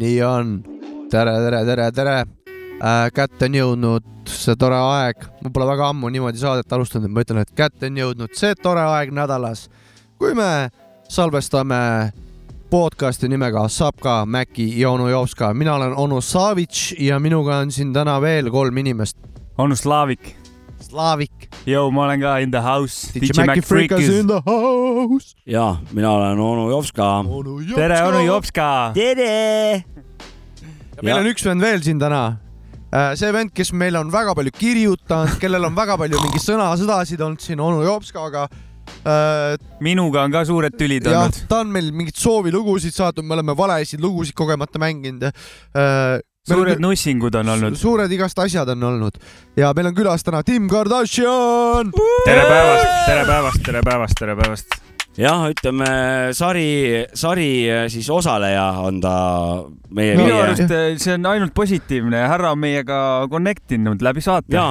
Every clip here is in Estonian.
nii on. tere, tere, tere, tere äh,. kätte on jõudnud see tore aeg, ma pole väga ammu niimoodi saadet alustanud, et ma ütlen, et kätte on jõudnud see tore aeg nädalas, kui me salvestame podcasti nimega Sapka, Mäki ja onu Jovska. mina olen onu Savitš ja minuga on siin täna veel kolm inimest. onu Slaavik. Slaavik. Jõu, ma olen ka in the house. DJ Mäki Freekas in the house. ja mina olen onu Jovska. tere, onu Jovska. tere. meil on üks vend veel siin täna see vend, kes meile on väga palju kirjutanud, kellel on väga palju mingi sõnasõdasid olnud siin onu Jopskaga äh,. minuga on ka suured tülid olnud. ta on meil mingeid soovilugusid saatnud, me oleme valesid lugusid kogemata mänginud äh,. suured on, nussingud on olnud. suured igast asjad on olnud ja meil on külas täna Tim Kardashian. tere päevast, tere päevast, tere päevast, tere päevast jah, ütleme sari, sari siis osaleja on ta meie. minu arust eh, see on ainult positiivne, härra on meiega connect inud läbi saate. ja,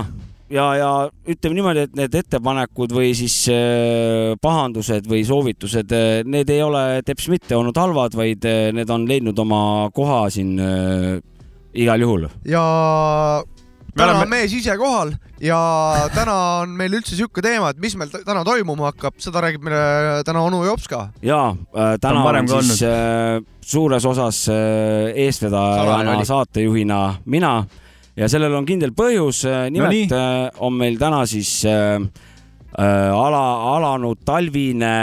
ja, ja ütleme niimoodi, et need ettepanekud või siis äh, pahandused või soovitused, need ei ole teps mitte olnud halvad, vaid need on leidnud oma koha siin äh, igal juhul. ja täna oleme... on mees ise kohal ja täna on meil üldse sihuke teema, et mis meil täna toimuma hakkab, seda räägib meile täna onu Jopska. ja äh, täna on, on siis äh, suures osas äh, eestvedajana, saatejuhina mina ja sellel on kindel põhjus. Äh, nimelt no äh, on meil täna siis äh, äh, ala, alanud talvine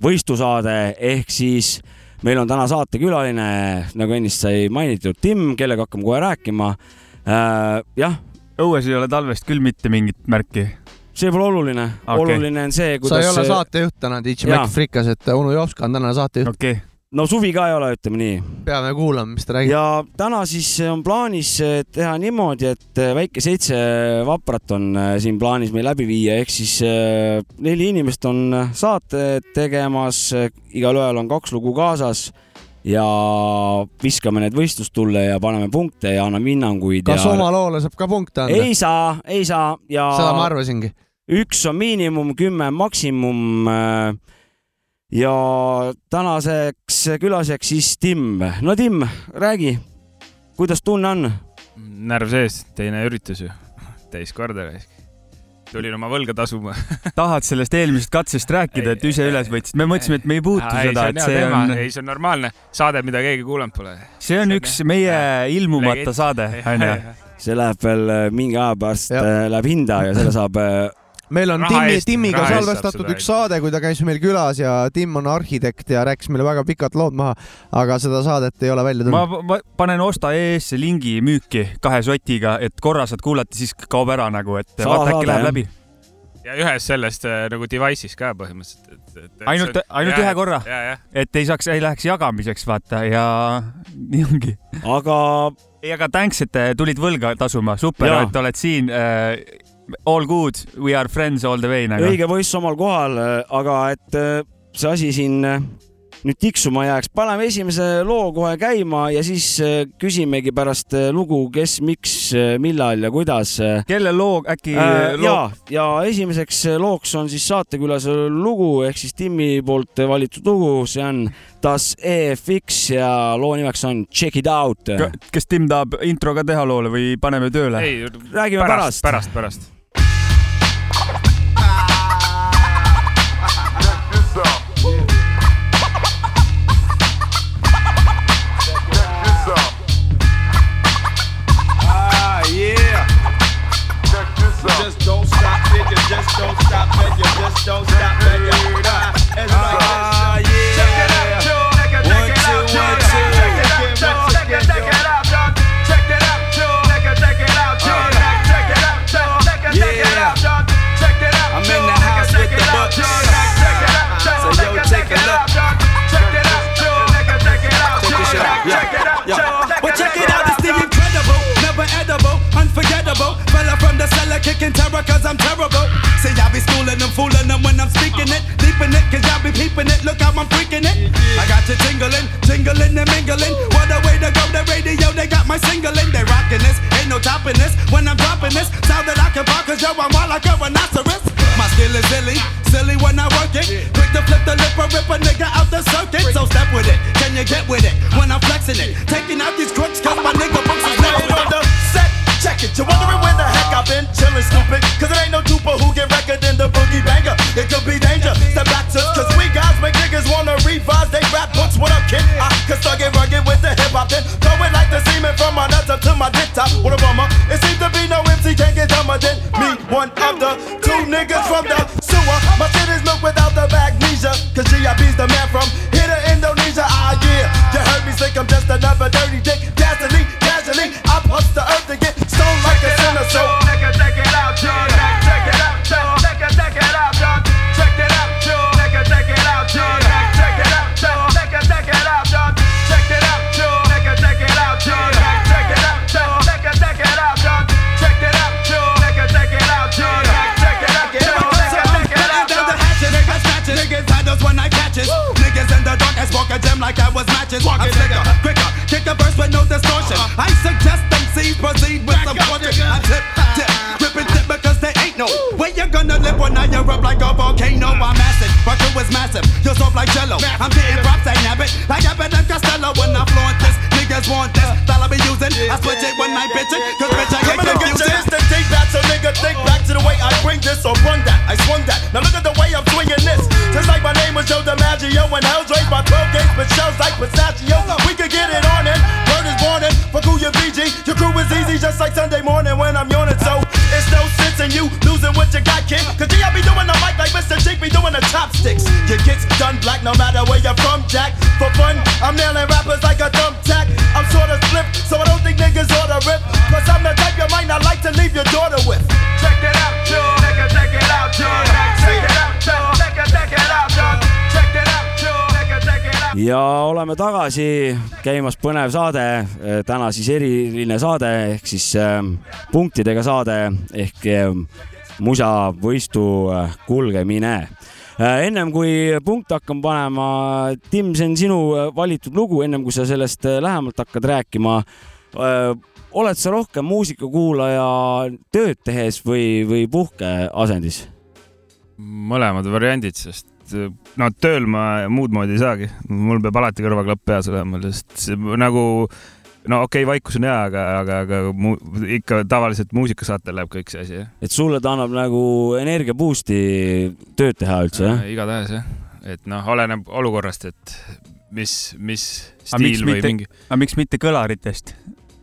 võistlusaade ehk siis meil on täna saatekülaline, nagu ennist sai mainitud, Tim, kellega hakkame kohe rääkima äh,. jah. Õues ei ole talvest küll mitte mingit märki see pole oluline okay., oluline on see, kuidas. sa ei ole saatejuht täna, DJ Mac Frikas, et onu Jopska on täna saatejuht okay no suvi ka ei ole, ütleme nii. peame kuulama, mis ta räägib. ja täna siis on plaanis teha niimoodi, et väike seitse vaprat on äh, siin plaanis meil läbi viia, ehk siis äh, neli inimest on saate tegemas, igalühel on kaks lugu kaasas ja viskame need võistlustulle ja paneme punkte ja anname hinnanguid. kas ja... oma loole saab ka punkte anda? ei saa, ei saa ja. seda ma arvasingi. üks on miinimum, kümme maksimum. Äh, ja tänaseks külaseks siis Tim. no Tim, räägi, kuidas tunne on? närv sees, teine üritus ju, täis korda raisk tulin oma võlga tasuma tahad sellest eelmisest katsest rääkida, et ise üles võtsid? me mõtlesime, et me ei puutu ei, seda, et see on. ei, see on normaalne saade, mida keegi kuulanud pole. see on üks meie ilmumata saade, onju. see läheb veel äh, mingi aja pärast, äh, läheb hinda ja selle saab äh, meil on Timmi, Timmiga salvestatud üks saade, kui ta käis meil külas ja Tim on arhitekt ja rääkis meile väga pikad lood maha, aga seda saadet ei ole välja tulnud. ma panen Osta ES-e lingi müüki kahe sotiga, et korra saad kuulata, siis kaob ära nagu, et Saa vaata äkki läheb läbi ja ühes sellest äh, nagu device'is ka põhimõtteliselt, et, et. ainult, ainult ja, ühe korra, et ei saaks, ei läheks jagamiseks vaata ja nii ongi. aga. ei, aga thanks, et tulid võlga tasuma, super, et oled siin äh, all good, we are friends all the way nagu. õige poiss omal kohal, aga et äh, see asi siin äh, nüüd tiksuma jääks, paneme esimese loo kohe käima ja siis äh, küsimegi pärast lugu, kes, miks, millal ja kuidas. kelle loo äkki äh,? ja, ja esimeseks looks on siis saatekülase lugu ehk siis Timmi poolt valitud lugu, see on Das EFX ja loo nimeks on Check it out. kas Tim tahab intro ka teha loole või paneme tööle? ei, räägime pärast, pärast, pärast, pärast just don't stop and you just don't stop and you Check it out, y'all. Check it, check it out, y'all. Check it out, y'all. Check it, check it out, y'all. Check it out, y'all. Check it, check it out, y'all. Check it out. Check it, check it out, y'all. I'm in the house with the books. So yo, take. Check it out, y'all. Check it out, y'all. Check it out, y'all. But check it out, this incredible, never edible, unforgettable. From the cellar kicking cause I'm terrible. Say I be schooling them, fooling them when I'm speaking it, leaping it. Põnev saade, täna siis eriline saade ehk siis ähm, punktidega saade ehk ähm, musavõistu kulgemine ennem kui punkte hakkame panema, Tim, see on sinu valitud lugu, ennem kui sa sellest äh, lähemalt hakkad rääkima oled sa rohkem muusikakuulaja tööd tehes või, või puhkeasendis? mõlemad variandid, sest no tööl ma muud moodi ei saagi, mul peab alati kõrvaklapp peas olema, sest nagu no okei okay,, vaikus on hea, aga, aga, aga mu, ikka tavaliselt muusikasaatel läheb kõik see asi, jah. et sulle ta annab nagu energia boost'i tööd teha üldse, jah? igatahes jah, et noh, oleneb olukorrast, et mis, mis miks stiil või mitte- mingi aga miks mitte kõlaritest?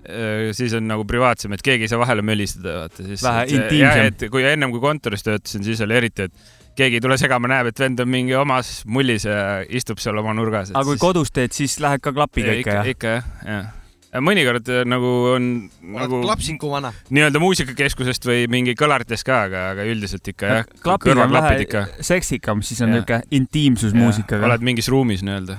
Äh, siis on nagu privaatsem, et keegi ei saa vahele mölistada, vaata siis. Vähe intiimsem. et kui ennem kui kontoris töötasin, siis oli eriti, et keegi ei tule segama, näeb, et vend on mingi omas mullis ja istub seal oma nurgas. aga kui kodus teed, siis lähed ka klapiga ikka ikka, jah? ikka jah, jah. mõnikord äh, nagu on nagu klapsiku vana. nii-öelda muusikakeskusest või mingi kõlaritest ka, aga, aga üldiselt ikka jah. klapid on vähe seksikam, siis on niuke intiimsus muusikaga. oled mingis ruumis nii-öelda.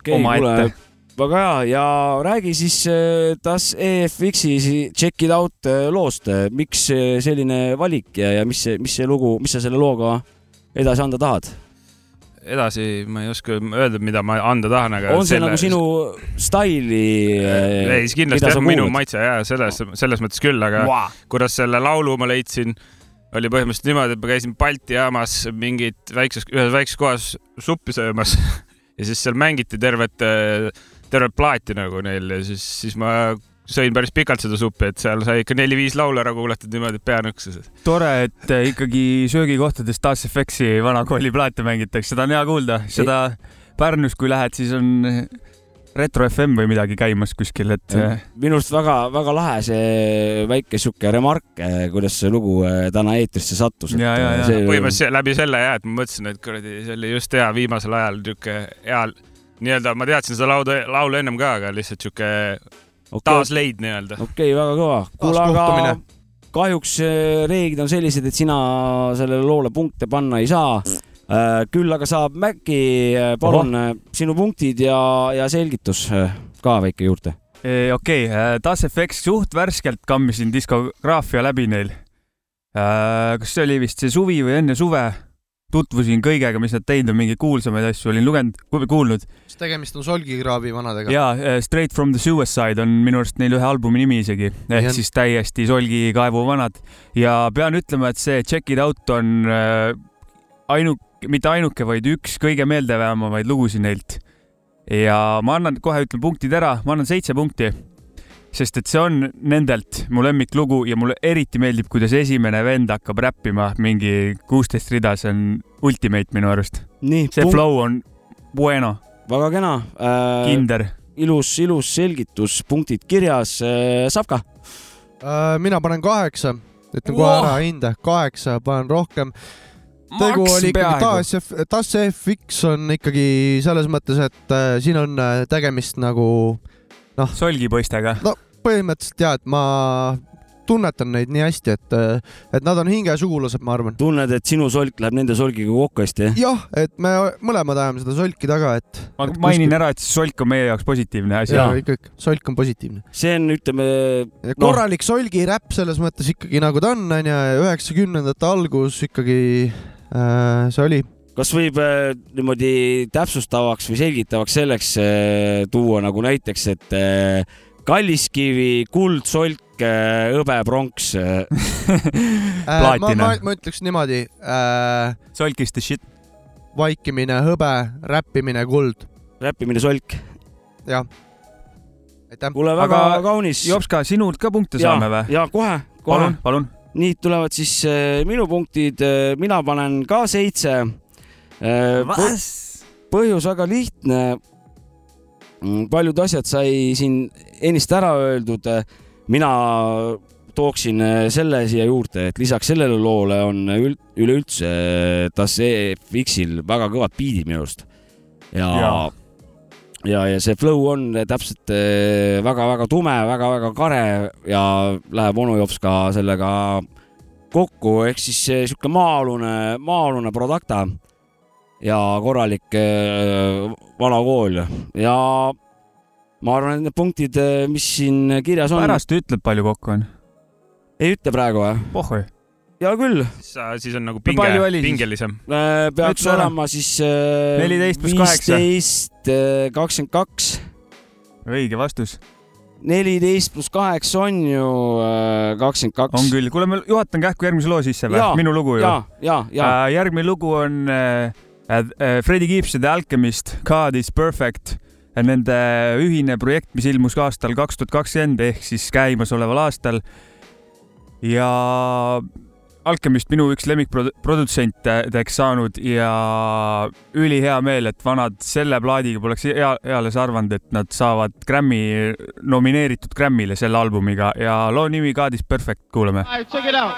okei, omaette. väga hea ja räägi siis äh, Das EFX-i Check It Out äh, loost, miks äh, selline valik ja, ja mis see, mis see lugu, mis sa selle looga edasi anda tahad? edasi ma ei oska öelda, mida ma anda tahan, aga on see selle... nagu sinu staili? ei, kindlasti jah, minu maitse ja selles, selles mõttes küll, aga Wow. kuidas selle laulu ma leidsin, oli põhimõtteliselt niimoodi, et ma käisin Balti jaamas mingit väikses, ühes väikses kohas suppi söömas ja siis seal mängiti tervet, tervet plaati nagu neil ja siis, siis ma sõin päris pikalt seda suppi, et seal sai ikka neli-viis laulu ära kuulatud niimoodi, et pea nõksus. tore, et äh, ikkagi söögikohtades Das FX-i vanakooli plaate mängitakse, seda on hea kuulda, seda Pärnus, kui lähed, siis on äh, Retro FM või midagi käimas kuskil, et äh, minu arust väga-väga lahe see väike sihuke remark, kuidas see lugu äh, täna eetrisse sattus. Ja, ja, ja. põhimõtteliselt läbi selle jah, et ma mõtlesin, et kuradi, see oli just hea viimasel ajal niisugune hea nii-öelda, ma teadsin seda laulu, laulu ennem ka, aga lihtsalt niisugune okei, taasleid nii-öelda. okei, väga kõva. kuule, aga kahjuks äh, reeglid on sellised, et sina sellele loole punkte panna ei saa. küll aga saab Maci, palun äh, sinu punktid ja, ja selgitus äh, ka väike juurde. Okei okay,, Das FX suht värskelt kammisin diskograafia läbi neil. kas see oli vist see suvi või enne suve? Tutvusin kõigega, mis nad teinud on, mingeid kuulsamaid asju olin lugenud, kuulnud kas tegemist on Solgikraabi vanadega? ja eh, Straight from the Suicide on minu arust neil ühe albumi nimi isegi, ehk Jah. siis täiesti Solgi kaevu vanad ja pean ütlema, et see Check It Out on äh, ainu-, mitte ainuke, vaid üks kõige meeldejäävamaid lugusid neilt. ja ma annan, kohe ütlen punktid ära, ma annan seitse punkti sest et see on nendelt mu lemmiklugu ja mulle eriti meeldib, kuidas esimene vend hakkab räppima mingi kuusteist rida, see on ultimate minu arust. nii. see flow on bueno. väga kena äh,. kinder. ilus, ilus selgitus, punktid kirjas äh,. Savka äh,? mina panen kaheksa, ütlen kohe ära hinde, kaheksa, panen rohkem tegu oli ikkagi taas, TAS FX on ikkagi selles mõttes, et äh, siin on äh, tegemist nagu noh. solgipoistega. no põhimõtteliselt ja, et ma tunnetan neid nii hästi, et, et nad on hingesugulased, ma arvan. tunned, et sinu solk läheb nende solgiga kokku hästi, jah? jah, et me mõlemad ajame seda solki taga, et. ma et mainin kuskil... ära, et solk on meie jaoks positiivne asi. jaa, ikkagi, solk on positiivne. see on, ütleme no.. korralik solgiräpp selles mõttes ikkagi nagu ta on, onju, üheksakümnendate algus ikkagi äh, see oli kas võib äh, niimoodi täpsustavaks või selgitavaks selleks äh, tuua nagu näiteks, et äh, kalliskivi, kuld, solk, hõbe, pronks ma, ma, ma ütleks niimoodi äh,. solk is the shit. vaikimine, hõbe, räppimine, kuld. räppimine, solk. jah. aitäh. kuule, väga Aga, kaunis. Jopska, sinult ka punkte ja, saame või? ja kohe, kohe. palun, palun. nii tulevad siis äh, minu punktid äh,. mina panen ka seitse äh,. põhjus väga lihtne paljud asjad sai siin ennist ära öeldud. mina tooksin äh, selle siia juurde, et lisaks sellele loole on üleüldse Tas EFX-il väga kõvad biidid minu arust. ja, ja, ja, ja see flow on täpselt väga-väga äh, tume väga,, väga-väga kare ja läheb onu jops ka sellega kokku, ehk siis sihuke maa-alune, maa-alune produkta ja korralik äh, vana kool ja ma arvan, et need punktid, äh, mis siin kirjas on. pärast ütleb, palju kokku on? ei ütle praegu või? pohhui. hea küll. siis on nagu pinge, pingelisem. Äh, peaks Ütle olema siis neliteist pluss kaheksa. viisteist, kakskümmend kaks. õige vastus neliteist pluss kaheksa on ju kakskümmend kaks. on küll, kuule, ma juhatan kähku järgmise loo sisse või? minu lugu ju. ja, ja, ja. järgmine lugu on äh, Uh, uh, Freddie Gibbs ja The Alchemist, God is perfect, nende ühine projekt, mis ilmus aastal kaks tuhat kakskümmend ehk siis käimasoleval aastal. ja Alchemist minu üks lemmikprodutsentideks saanud ja ülihea meel, et vanad selle plaadiga poleks ea, eales arvanud, et nad saavad Grammy, nomineeritud Grammy'le selle albumiga ja loo nimi God is perfect, kuulame. Check it out.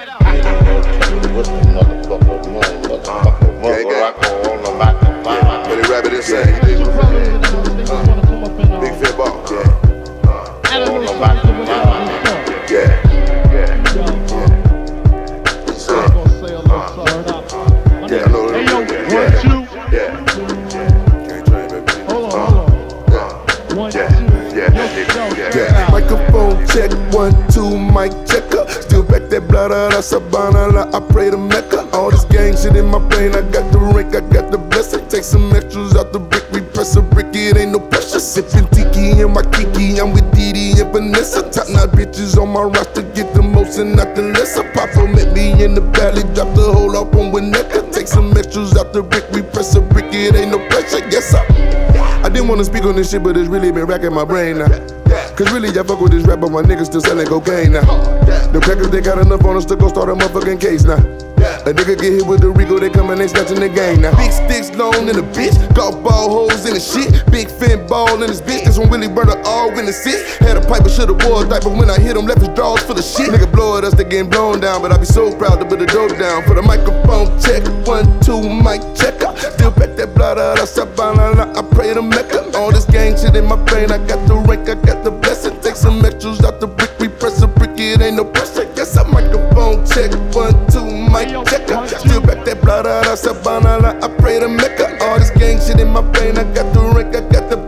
Yeah. Check, one, two, mic checker. Still back that blood out of Sabana, I pray to Mecca. All this gang shit in my brain, I got the rank, I got the blessing. Take some extras out the brick, we press a brick, it ain't no pressure. Sipping tiki and my kiki, I'm with Didi and Vanessa. Top notch bitches on my roster, get the most and not the lesser. Met me in the valley, drop the whole up on Winnetka. Take some extras out the brick, we press a brick, it ain't no pressure. Yes, sir. I didn't wanna speak on this shit, but it's really been racking my brain now. Cause really, I fuck with this rap, but my niggas still selling cocaine now. The crackers, they got enough on us to go start a motherfucking case now. A nigga get hit with the Rico, they come and they snatching the game now. Big sticks long in the bitch, golf ball holes in the shit. Big fin ball in this bitch, this one really burn all in the six. Had a pipe, but should've wore a diaper when I hit him, left his drawers full of shit. Nigga blow at us, they getting blown down, but I be so proud to put the dope down. For the microphone check, one, two, mic checker. Still back that blood out Sabana, I pray to Mecca. All this gang shit in my brain, I got the rank, I got the blessing. Take some extras out the brick, we press a brick, it ain't no pressure. Yes, a microphone check, one, two, mic checker. Still back that blood out of Sabana, I pray to Mecca. All this gang shit in my brain, I got the rank, I got the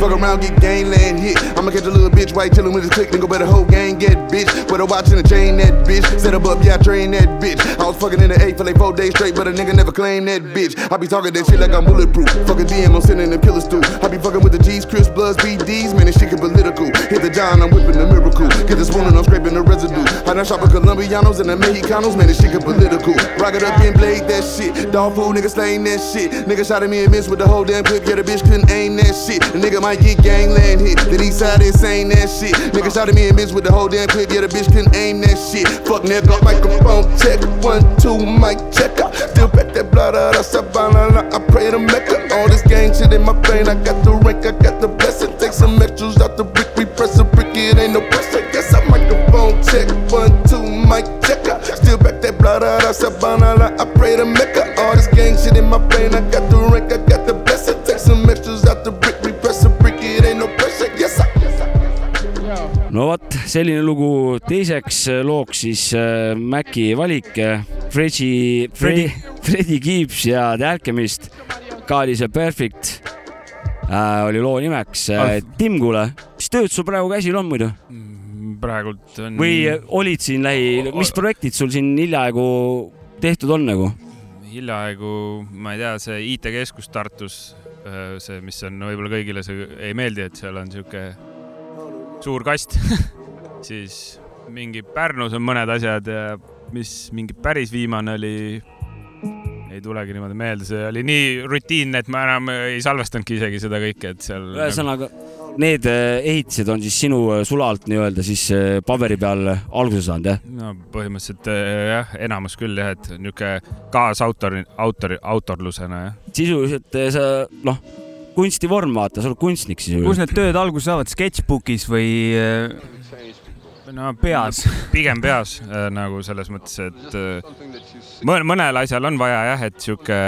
fuck around, get gangland hit. I'ma catch a little bitch white chillin' with his click, nigga, better whole gang get bitch. Better watchin' the chain that bitch. Set up up, yeah, I train that bitch. I was fucking in the eight for like four days straight, but a nigga never claimed that bitch. I be talking that shit like I'm bulletproof. Fuck a DM, I'm sending the killer stew. I be fucking with the G's, Chris Bloods, BDs, man, this shit get political. Hit the John, I'm whipping the miracle. Get the spoon and I'm scraping the residue. I done shop with Colombianos and the Mexicanos, man, this shit get political. Rock it up and blade that shit. Dog food, nigga slaying that shit. Nigga shot at me and missed with the whole damn clip. Yeah, the bitch couldn't aim that shit. The nigga might might get gangland hit. The east side is saying that shit. Nigga shot at me and bitch with the whole damn clip. Yeah, the bitch couldn't aim that shit. Fuck nigga, microphone check. One, two, mic check. I still back that blood out of Savannah. I pray to Mecca. All this gang shit in my brain. I got the rank, I got the blessing. Take some extras out the brick, we press a brick. It ain't no pressure. Guess I microphone check. One, two, mic check. I still back that blood out of Savannah. I pray to Mecca. All this gang shit in my brain. I got the rank, I got the no vot, selline lugu. teiseks looks siis äh, Maci valik äh, Freddy, Freddy, Freddy Gibbs ja The Alchemist. ka oli see Perfect äh,, oli loo nimeks äh,. Tim, kuule, mis tööd sul praegu käsil on muidu? praegult on. või olid siin lähi, mis projektid sul siin hiljaaegu tehtud on nagu? hiljaaegu, ma ei tea, see IT-keskus Tartus, see, mis on võib-olla kõigile see ei meeldi, et seal on sihuke suur kast siis mingi Pärnus on mõned asjad ja mis mingi päris viimane oli, ei tulegi niimoodi meelde, see oli nii rutiinne, et ma enam ei salvestanudki isegi seda kõike, et seal. ühesõnaga nagu... need äh, ehitised on siis sinu äh, sulalt nii-öelda siis äh, paberi peal alguse saanud, jah? no põhimõtteliselt jah, enamus küll jah, et niisugune kaasautori, autori, autorlusena jah. sisuliselt sa noh kunstivorm, vaata, sa oled kunstnik siis. kus need tööd alguse saavad, Sketchbookis või? no peas, pigem peas äh, nagu selles mõttes, et äh, mõnel asjal on vaja jah, et sihuke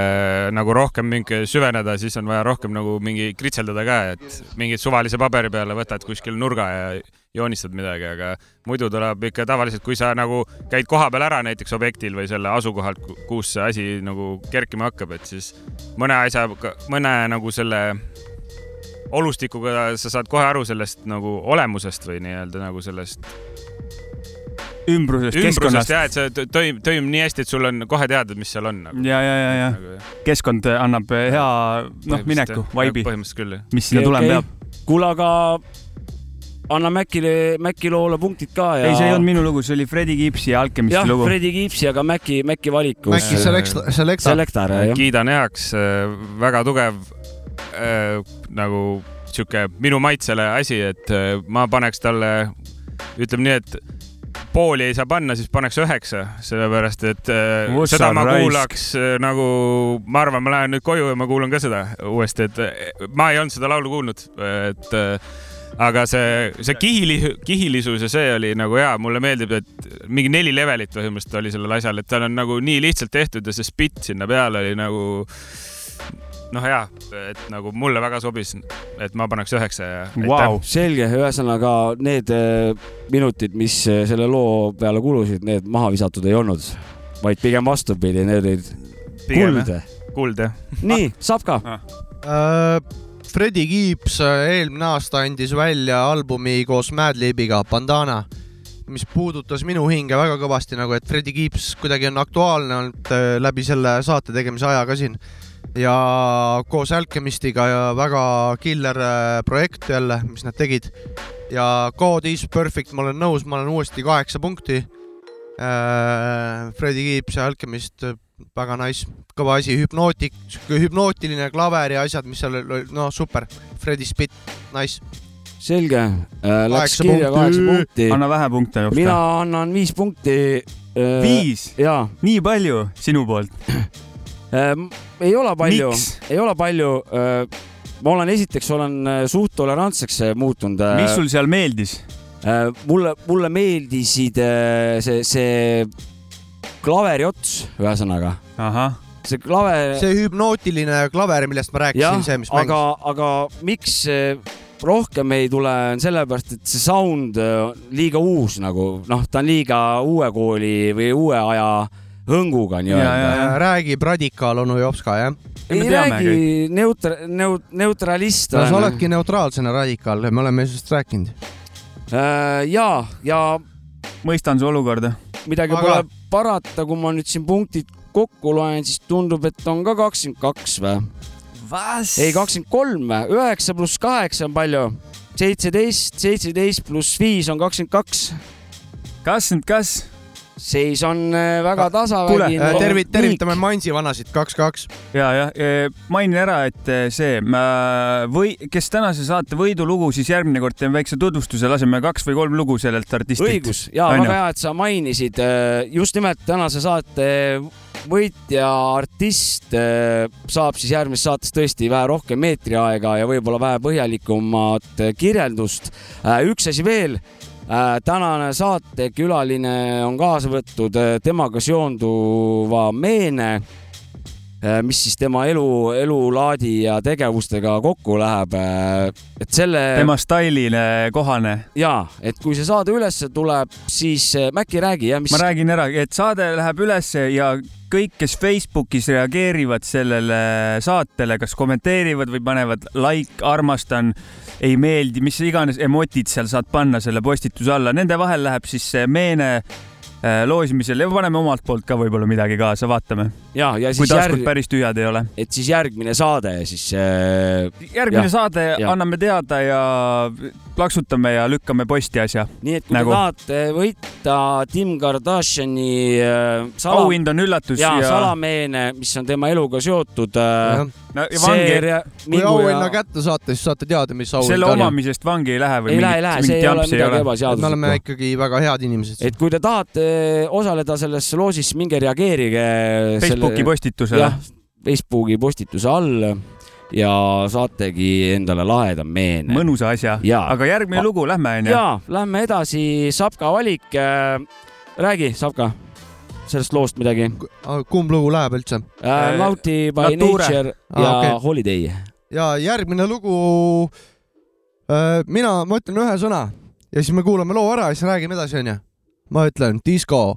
nagu rohkem mingi süveneda, siis on vaja rohkem nagu mingi kritseldada ka, et mingit suvalise paberi peale võtad kuskil nurga ja joonistad midagi, aga muidu tuleb ikka tavaliselt, kui sa nagu käid kohapeal ära näiteks objektil või selle asukohalt, kus see asi nagu kerkima hakkab, et siis mõne asja, mõne nagu selle olustikuga sa saad kohe aru sellest nagu olemusest või nii-öelda nagu sellest ümbrusest, keskkonnast. jah, et see toimub, toimub nii hästi, et sul on kohe teada, mis seal on nagu.. ja, ja, ja, ja nagu, keskkond annab hea, noh, mineku, vaibi. põhimõtteliselt küll, jah. mis sinna tulema peab. kuule, aga anna Mäkile, Mäki loole punktid ka ja. ei, see ei olnud minu lugu, see oli Freddie Gibbsi ja Alchemisti jah, lugu. Freddie Gibbsi, aga Mäki, Mäki valikus. Mäki selektor, selektor. selektor, jah. kiidan heaks, äh, väga tugev äh, nagu sihuke minu maitsele asi, et äh, ma paneks talle, ütleme nii, et pooli ei saa panna, siis paneks üheksa, sellepärast et äh, What's seda ma raisk? kuulaks äh, nagu, ma arvan, ma lähen nüüd koju ja ma kuulan ka seda uuesti, et äh, ma ei olnud seda laulu kuulnud, et äh, aga see, see kihili, kihilisus ja see oli nagu hea, mulle meeldib, et mingi neli levelit põhimõtteliselt oli sellel asjal, et tal on nagu nii lihtsalt tehtud ja see spitt sinna peale oli nagu noh, jaa, et nagu mulle väga sobis, et ma paneks üheksa ja wow.. selge, ühesõnaga need äh, minutid, mis äh, selle loo peale kulusid, need maha visatud ei olnud, vaid pigem vastupidi, need olid kuld. kuld, jah. nii, saab ka ah. uh,. Freddie Gibbs eelmine aasta andis välja albumi koos Madlibiga Bandana mis puudutas minu hinge väga kõvasti nagu, et Freddie Gibbs kuidagi on aktuaalne olnud läbi selle saate tegemise aja ka siin ja koos Alchemistiga ja väga killer äh, projekt jälle, mis nad tegid. ja God is perfect, ma olen nõus, ma olen uuesti kaheksa punkti. Äh, Freddie Gibbs ja Alchemist, väga nice, kõva asi, hüpnootik, sihuke hüpnootiline klaver ja asjad, mis seal oli, no super. Freddie Spit, nice selge äh,, läks kirja kaheksa punkti. anna vähe punkte. mina annan viis punkti äh,. viis? nii palju sinu poolt Ehm, ei ole palju, ei ole palju. Ehm, ma olen, esiteks olen äh, suht tolerantseks äh, muutunud. Äh, mis sul seal meeldis? mulle, mulle meeldisid see, see klaveri ots, ühesõnaga. see klaver. see hüpnootiline klaver, millest ma rääkisin, see, mis mängis. aga, aga miks rohkem ei tule, on sellepärast, et see sound liiga uus nagu, noh, ta on liiga uue kooli või uue aja hõnguga nii-öelda. räägib radikaal onu Jopska, jah? ei räägi, neutra-, neut-, neutralist. no sa oledki neutraalsena radikaal, me oleme sellest rääkinud äh,. ja, ja. Mõistan su olukorda. midagi Aga... pole parata, kui ma nüüd siin punktid kokku loen, siis tundub, et on ka kakskümmend kaks või? ei, kakskümmend kolm või? üheksa pluss kaheksa on palju? seitseteist, seitseteist pluss viis on kakskümmend kaks. kas nüüd kas? Seis on äh, väga tasavägine. Äh, tervit-, tervitame Mansi vanasid kaks-kaks. ja, ja mainin ära, et äh, see või kes tänase saate võidulugu, siis järgmine kord teeme väikse tutvustuse, laseme kaks või kolm lugu sellelt artistilt. õigus ja väga hea, et sa mainisid just nimelt tänase saate võitja artist saab siis järgmises saates tõesti vähe rohkem eetriaega ja võib-olla vähe põhjalikumat kirjeldust. üks asi veel tänane saatekülaline on kaasa võtnud äh, temaga seonduva meene, äh, mis siis tema elu, elulaadi ja tegevustega kokku läheb. et selle. tema stailile kohane. ja, et kui see saade ülesse tuleb, siis Mäkki räägi jah, mis. ma räägin ära, et saade läheb ülesse ja kõik, kes Facebookis reageerivad sellele saatele, kas kommenteerivad või panevad like, armastan ei meeldi, mis iganes emotid seal saad panna selle postituse alla, nende vahel läheb siis see meene loosimisel ja paneme omalt poolt ka võib-olla midagi kaasa, vaatame. ja, ja siis kui taskud järg... päris tühjad ei ole. et siis järgmine saade siis äh.... järgmine ja, saade ja. anname teada ja plaksutame ja lükkame posti asja. nii et kui nagu... te tahate võita Tim Kardashini äh, sala... auhind on üllatus ja, ja... salameene, mis on tema eluga seotud äh, no, vangi... kui auhinna ja... kätte saate, siis saate teada, mis auhind on. selle omamisest vangi ei lähe või? ei lähe, ei lähe, see ei ole midagi ebaseaduslikku. me oleme ikkagi väga head inimesed. et kui te tahate osaleda selles loosis, minge reageerige. Facebooki selle... postitusele. jah, Facebooki postituse all ja saategi endale laheda meene. mõnusa asja. aga järgmine lugu, lähme onju. ja, lähme edasi, Sapka valik. räägi, Sapka, sellest loost midagi. kumb lugu läheb üldse äh,? Naughty by Nature, Nature ja ah, okay. Holiday. ja järgmine lugu äh,. mina, ma ütlen ühe sõna ja siis me kuulame loo ära ja siis räägime edasi, onju ma ütlen disko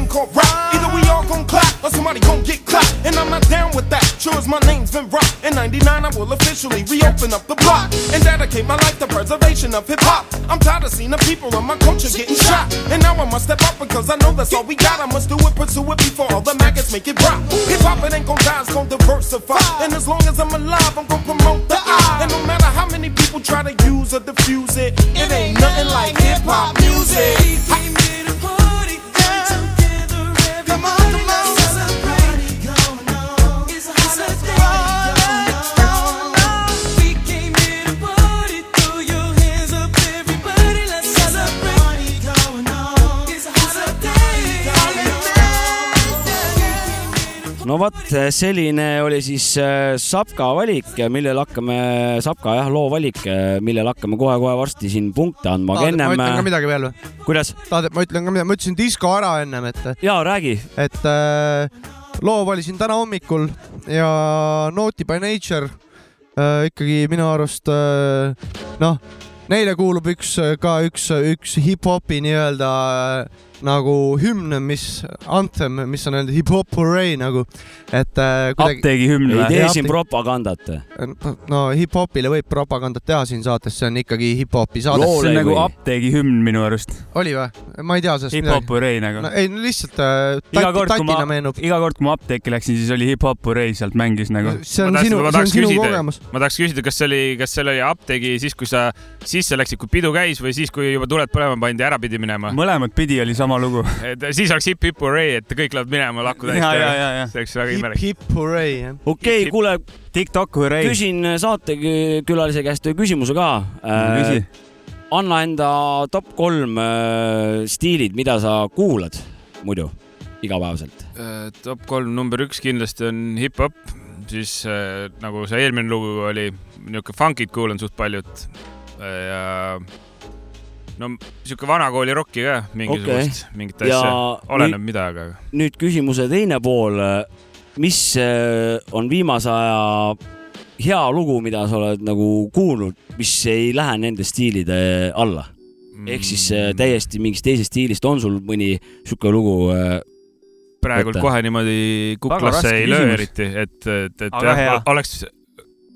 thing called rap. Either we all gon' clap or somebody gon' get clapped. And I'm not down with that. Sure as my name's been rock, In 99, I will officially reopen up the block and dedicate my life to preservation of hip hop. I'm tired of seeing the people of my culture getting shot. And now I must step up because I know that's all we got. I must do it, pursue it before all the maggots make it drop. Hip hop, it ain't gon' die, it's gon' diversify. And as long as I'm alive, I'm gon' promote the eye. And no matter how many people try to use or diffuse it, it ain't nothing like hip hop music. No vot, selline oli siis äh, Sapka valik, millel hakkame, Sapka jah, loo valik, millel hakkame kohe-kohe varsti siin punkte andma, aga ennem. ma ütlen ka midagi veel või? kuidas? tahad, et ma ütlen ka midagi, ma ütlesin disko ära ennem, et. ja räägi. et äh, loo valisin täna hommikul ja Naughty by Nature äh, ikkagi minu arust äh, noh, neile kuulub üks ka üks, üks hip-hopi nii-öelda äh, nagu hümn, mis, anthem, mis on öeldud hip-hop hurray nagu, et äh, kuidagi.... apteegi hümn või? ei tee siin propagandat. no hip-hopile võib propagandat teha siin saates, see on ikkagi hip-hopi saade. see on nagu või? apteegi hümn minu arust. oli või? ma ei tea sellest hip midagi. Hip-hop hurray nagu no,. ei no lihtsalt äh, iga kord, tatina ma, meenub. iga kord, kui ma apteeki läksin, siis oli hip-hop hurray sealt mängis nagu. see on sinu, see on sinu kogemus. ma tahaks küsida, kas see oli, kas seal oli apteegi siis, kui sa sisse läksid, kui pidu käis või siis, kui juba tuled põlema pandi ja ära pidi minema? mõlemat pidi oli sama lugu et siis oleks hip-hip hurray, et kõik lähevad minema lakku täis. see oleks väga imelik. hip-hip hurray, jah. okei okay,, kuule. TikTok hurray. küsin saatekülalise käest ühe küsimuse ka äh,. anna enda top kolm äh, stiilid, mida sa kuulad muidu igapäevaselt äh,. top kolm, number üks kindlasti on hip-hop, siis äh, nagu see eelmine lugu oli, niisugune funk'it kuulan suht paljut äh, ja no sihuke vanakooli rokki ka mingisugust okay., mingit asja, oleneb mida, aga. nüüd küsimuse teine pool. mis äh, on viimase aja hea lugu, mida sa oled nagu kuulnud, mis ei lähe nende stiilide alla? ehk siis äh, täiesti mingist teisest stiilist, on sul mõni sihuke lugu? Äh, praegult kohe niimoodi kuklasse ei löö eriti, et, et, et jah, oleks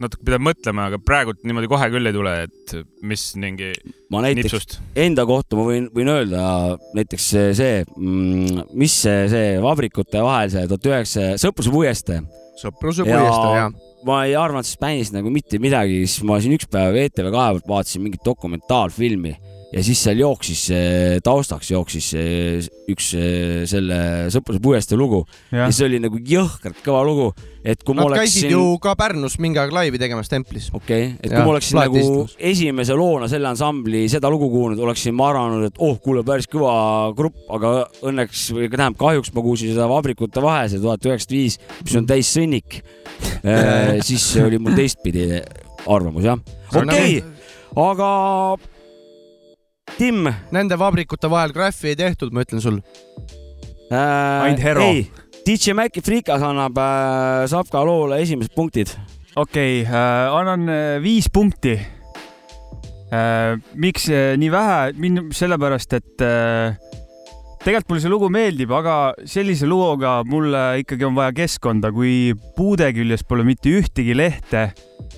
natuke peab mõtlema, aga praegult niimoodi kohe küll ei tule, et mis mingi ma näiteks nipsust. enda kohta ma võin, võin öelda näiteks see, mm, mis see, see vabrikute vahel see tuhat üheksa, Sõpruse puiestee. Sõpruse puiestee, jah ma ei arvanud sellest bändist nagu mitte midagi, siis ma siin üks päev ETV kahe pealt vaatasin mingit dokumentaalfilmi ja siis seal jooksis taustaks jooksis üks selle Sõpruse puiestee lugu ja. ja see oli nagu jõhkralt kõva lugu, et kui Nad ma oleksin. käisid ju ka Pärnus mingi aeg laivi tegemas templis. okei okay., et ja, kui ma oleksin nagu istus. esimese loona selle ansambli seda lugu kuulnud, oleksin ma arvanud, et oh, kuule, päris kõva grupp, aga õnneks või tähendab kahjuks ma kuulsin seda Vabrikute vahe, see tuhat üheksasada viis, mis on täis sõnnik siis oli mul teistpidi arvamus jah. okei okay. nagu..., aga Tim. Nende vabrikute vahel graffi ei tehtud, ma ütlen sul äh,. ainult Hero. ei, DJ Maci Freekas annab äh,, saab ka loole esimesed punktid. okei okay, äh,, annan äh, viis punkti äh,. miks äh, nii vähe? sellepärast, et äh, tegelikult mulle see lugu meeldib, aga sellise looga mulle ikkagi on vaja keskkonda, kui puude küljes pole mitte ühtegi lehte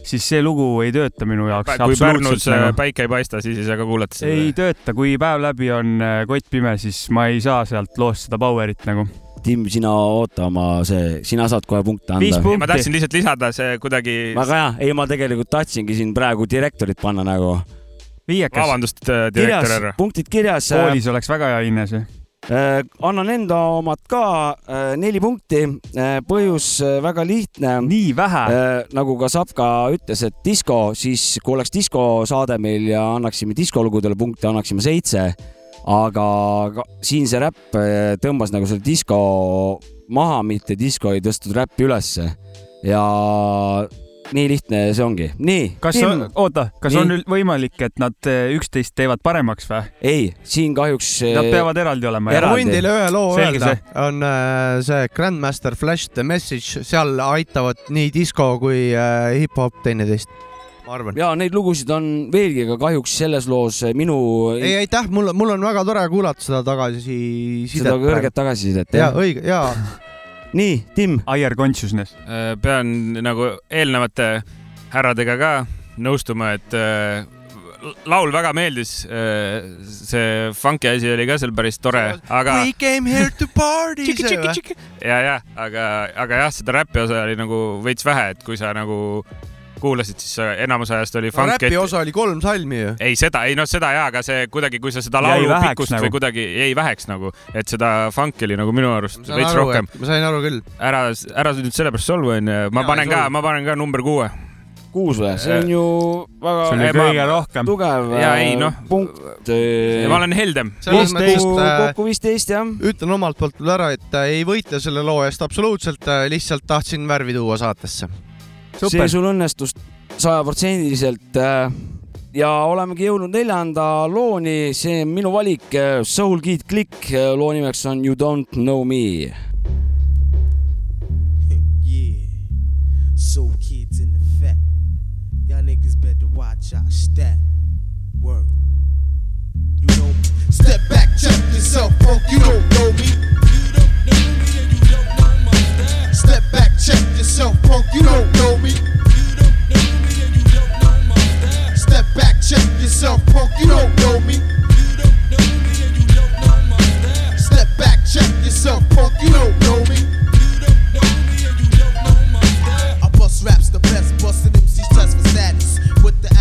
siis see lugu ei tööta minu jaoks. kui Pärnus nagu... päike ei paista, siis ei saa ka kuulata seda? ei tööta, kui päev läbi on äh, kott pime, siis ma ei saa sealt loost seda power'it nagu. Tim, sina oota oma see, sina saad kohe punkte anda. ma tahtsin lihtsalt lisada see kuidagi. väga hea, ei ma tegelikult tahtsingi siin praegu direktorit panna nagu. viiekas. vabandust, äh, direktor härra. punktid kirjas. koolis oleks väga hea hinne see Äh, annan enda omad ka äh, neli punkti. Äh, põhjus väga lihtne. nii vähe? nagu ka Sapka ütles, et disko, siis kui oleks diskosaade meil ja annaksime diskolugudele punkte, annaksime seitse. aga siin see räpp tõmbas nagu selle disko maha, mitte disko ei tõstnud räppi ülesse ja nii lihtne see ongi. nii. kas Tim, on, oota, kas nii. on võimalik, et nad eh, üksteist teevad paremaks või? ei, siin kahjuks. Nad peavad eraldi olema. ma võin teile ühe loo Selge öelda, on äh, see Grandmaster Flash The Message, seal aitavad nii disko kui hip-hop teineteist ja neid lugusid on veelgi, aga kahjuks selles loos minu. ei, aitäh, mul, mul on väga tore kuulata seda tagasisidet. seda kõrget tagasisidet. ja õige ja nii, Tim. Higher consciousness. Äh, pean nagu eelnevate härradega ka nõustuma, et äh, laul väga meeldis. Äh, see funk'i asi oli ka seal päris tore, aga. We came here to party ja, ja, aga, aga jah, seda räppi osa oli nagu veits vähe, et kui sa nagu kuulasid siis, äh, enamus ajast oli funk. räpi osa oli kolm salmi ju. ei, seda, ei noh, seda jaa, aga see kuidagi, kui sa seda laulu pikkust nagu. või kuidagi jäi väheks nagu, et seda funk'i oli nagu minu arust veits aru, rohkem. ma sain aru küll. ära, ära nüüd sellepärast solvu onju, ma ja, panen ka, ma panen ka number kuue kuus või? see on ju väga. see oli kõige ma... rohkem. tugev noh. äh, ja, ei, no. punkt. ma olen heldem. Äh, kokku viisteist jah. ütlen omalt poolt veel ära, et ei võitle selle loo eest absoluutselt, lihtsalt tahtsin värvi tuua saatesse see sul õnnestus sajaprotsendiliselt äh, ja olemegi jõudnud neljanda looni, see on minu valik, äh, Soul Kid Click, äh, loo nimeks on You Don't Know Me. yeah, Soul Kids in effect, y'all niggas better watch our step, word. You don't step back, check yourself, funk, you don't know me. Step back, check yourself, punk, you don't know me. Step back, check yourself, punk, you don't know me. Step back, check yourself, punk, you don't know me. I bust raps the best, busting MC's test for status. With the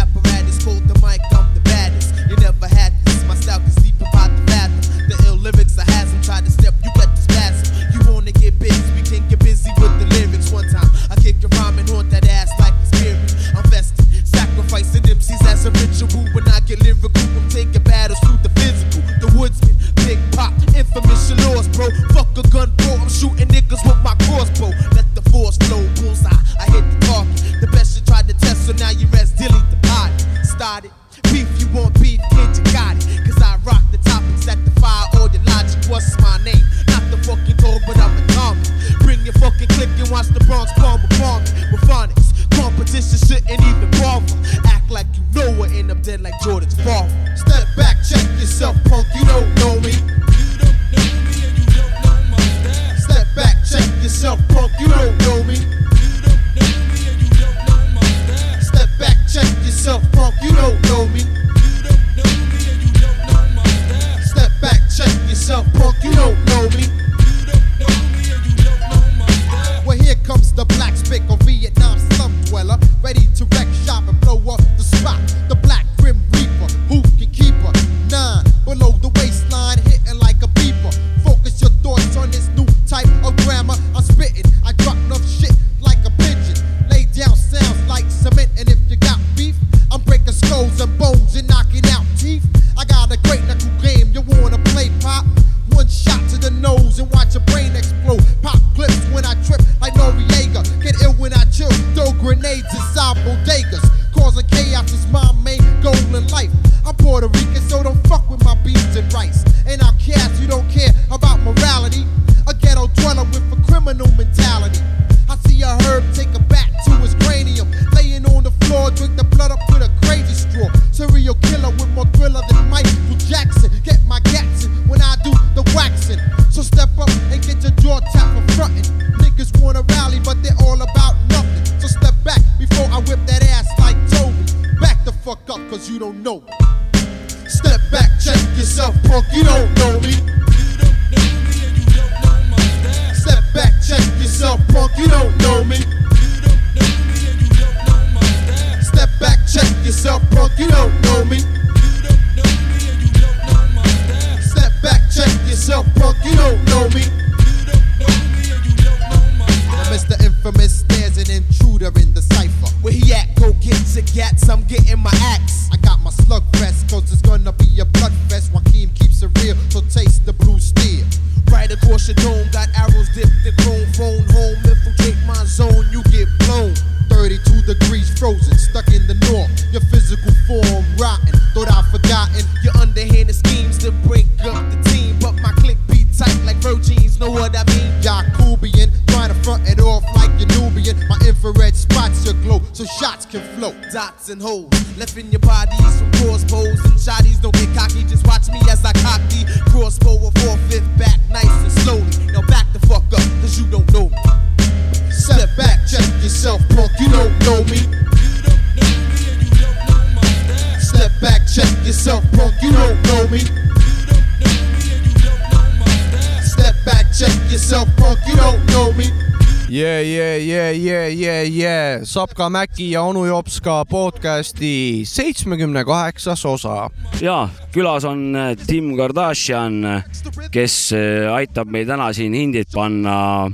yeah, yeah, yeah, yeah, yeah, yeah. Sapka Mäki ja onu Jopska podcasti seitsmekümne kaheksas osa. ja külas on äh, Tim Kardashian, kes äh, aitab meil täna siin hindid panna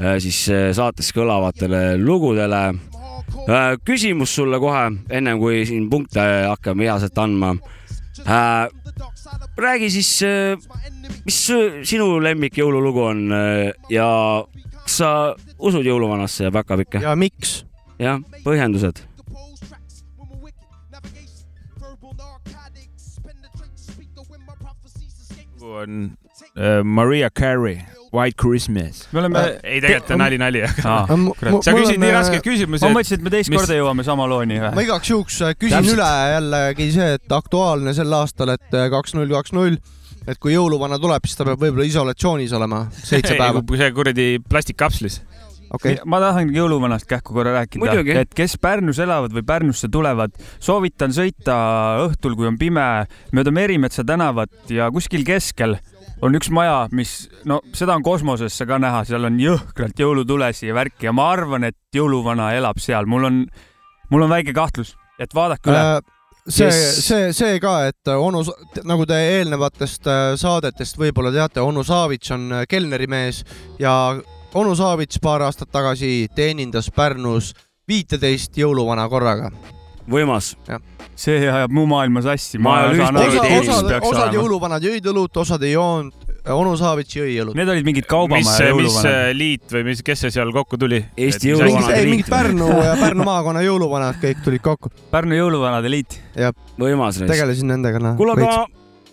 äh, siis saates kõlavatele lugudele. küsimus sulle kohe, ennem kui siin punkte hakkame heaselt andma. räägi siis, mis sinu lemmik jõululugu on ja kas sa usud jõuluvanasse ja päkapikke? ja miks? jah, põhjendused. on uh, Maria Carey, White Christmas. me oleme äh,. ei, tegelikult on nali, nali, aga sa küsid nii raskeid küsimusi. ma mõtlesin, et me teist mis... korda jõuame sama looni ma igaks juhuks äh, küsin Täpselt. üle jällegi see, et aktuaalne sel aastal, et äh, kaks null, kaks null et kui jõuluvana tuleb, siis ta peab võib-olla isolatsioonis olema seitse päeva. see kuradi plastikkapslis okay.. ma tahan jõuluvanast kähku korra rääkida, et kes Pärnus elavad või Pärnusse tulevad, soovitan sõita õhtul, kui on pime, mööda Merimetsa tänavat ja kuskil keskel on üks maja, mis, no seda on kosmosesse ka näha, seal on jõhkralt jõulutulesi ja värki ja ma arvan, et jõuluvana elab seal, mul on, mul on väike kahtlus, et vaadake üle. Äh, see yes., see, see ka, et onu, nagu te eelnevatest äh, saadetest võib-olla teate, onu Savits on äh, kelnerimees ja onu Savits paar aastat tagasi teenindas Pärnus viiteist jõuluvana korraga. võimas. see ajab mu maailma sassi. osad, osad jõuluvanad jõid õlut, osad ei joonud onu Saavits jõi õlut. Need olid mingid kaubamaja jõuluvanad. mis äh, liit või mis, kes see seal kokku tuli? Eesti jõuluvanade liit. mingid Pärnu ja Pärnu maakonna jõuluvanad kõik tulid kokku. Pärnu jõuluvanade liit. võimas. tegelesin nendega. Noh, kuule, aga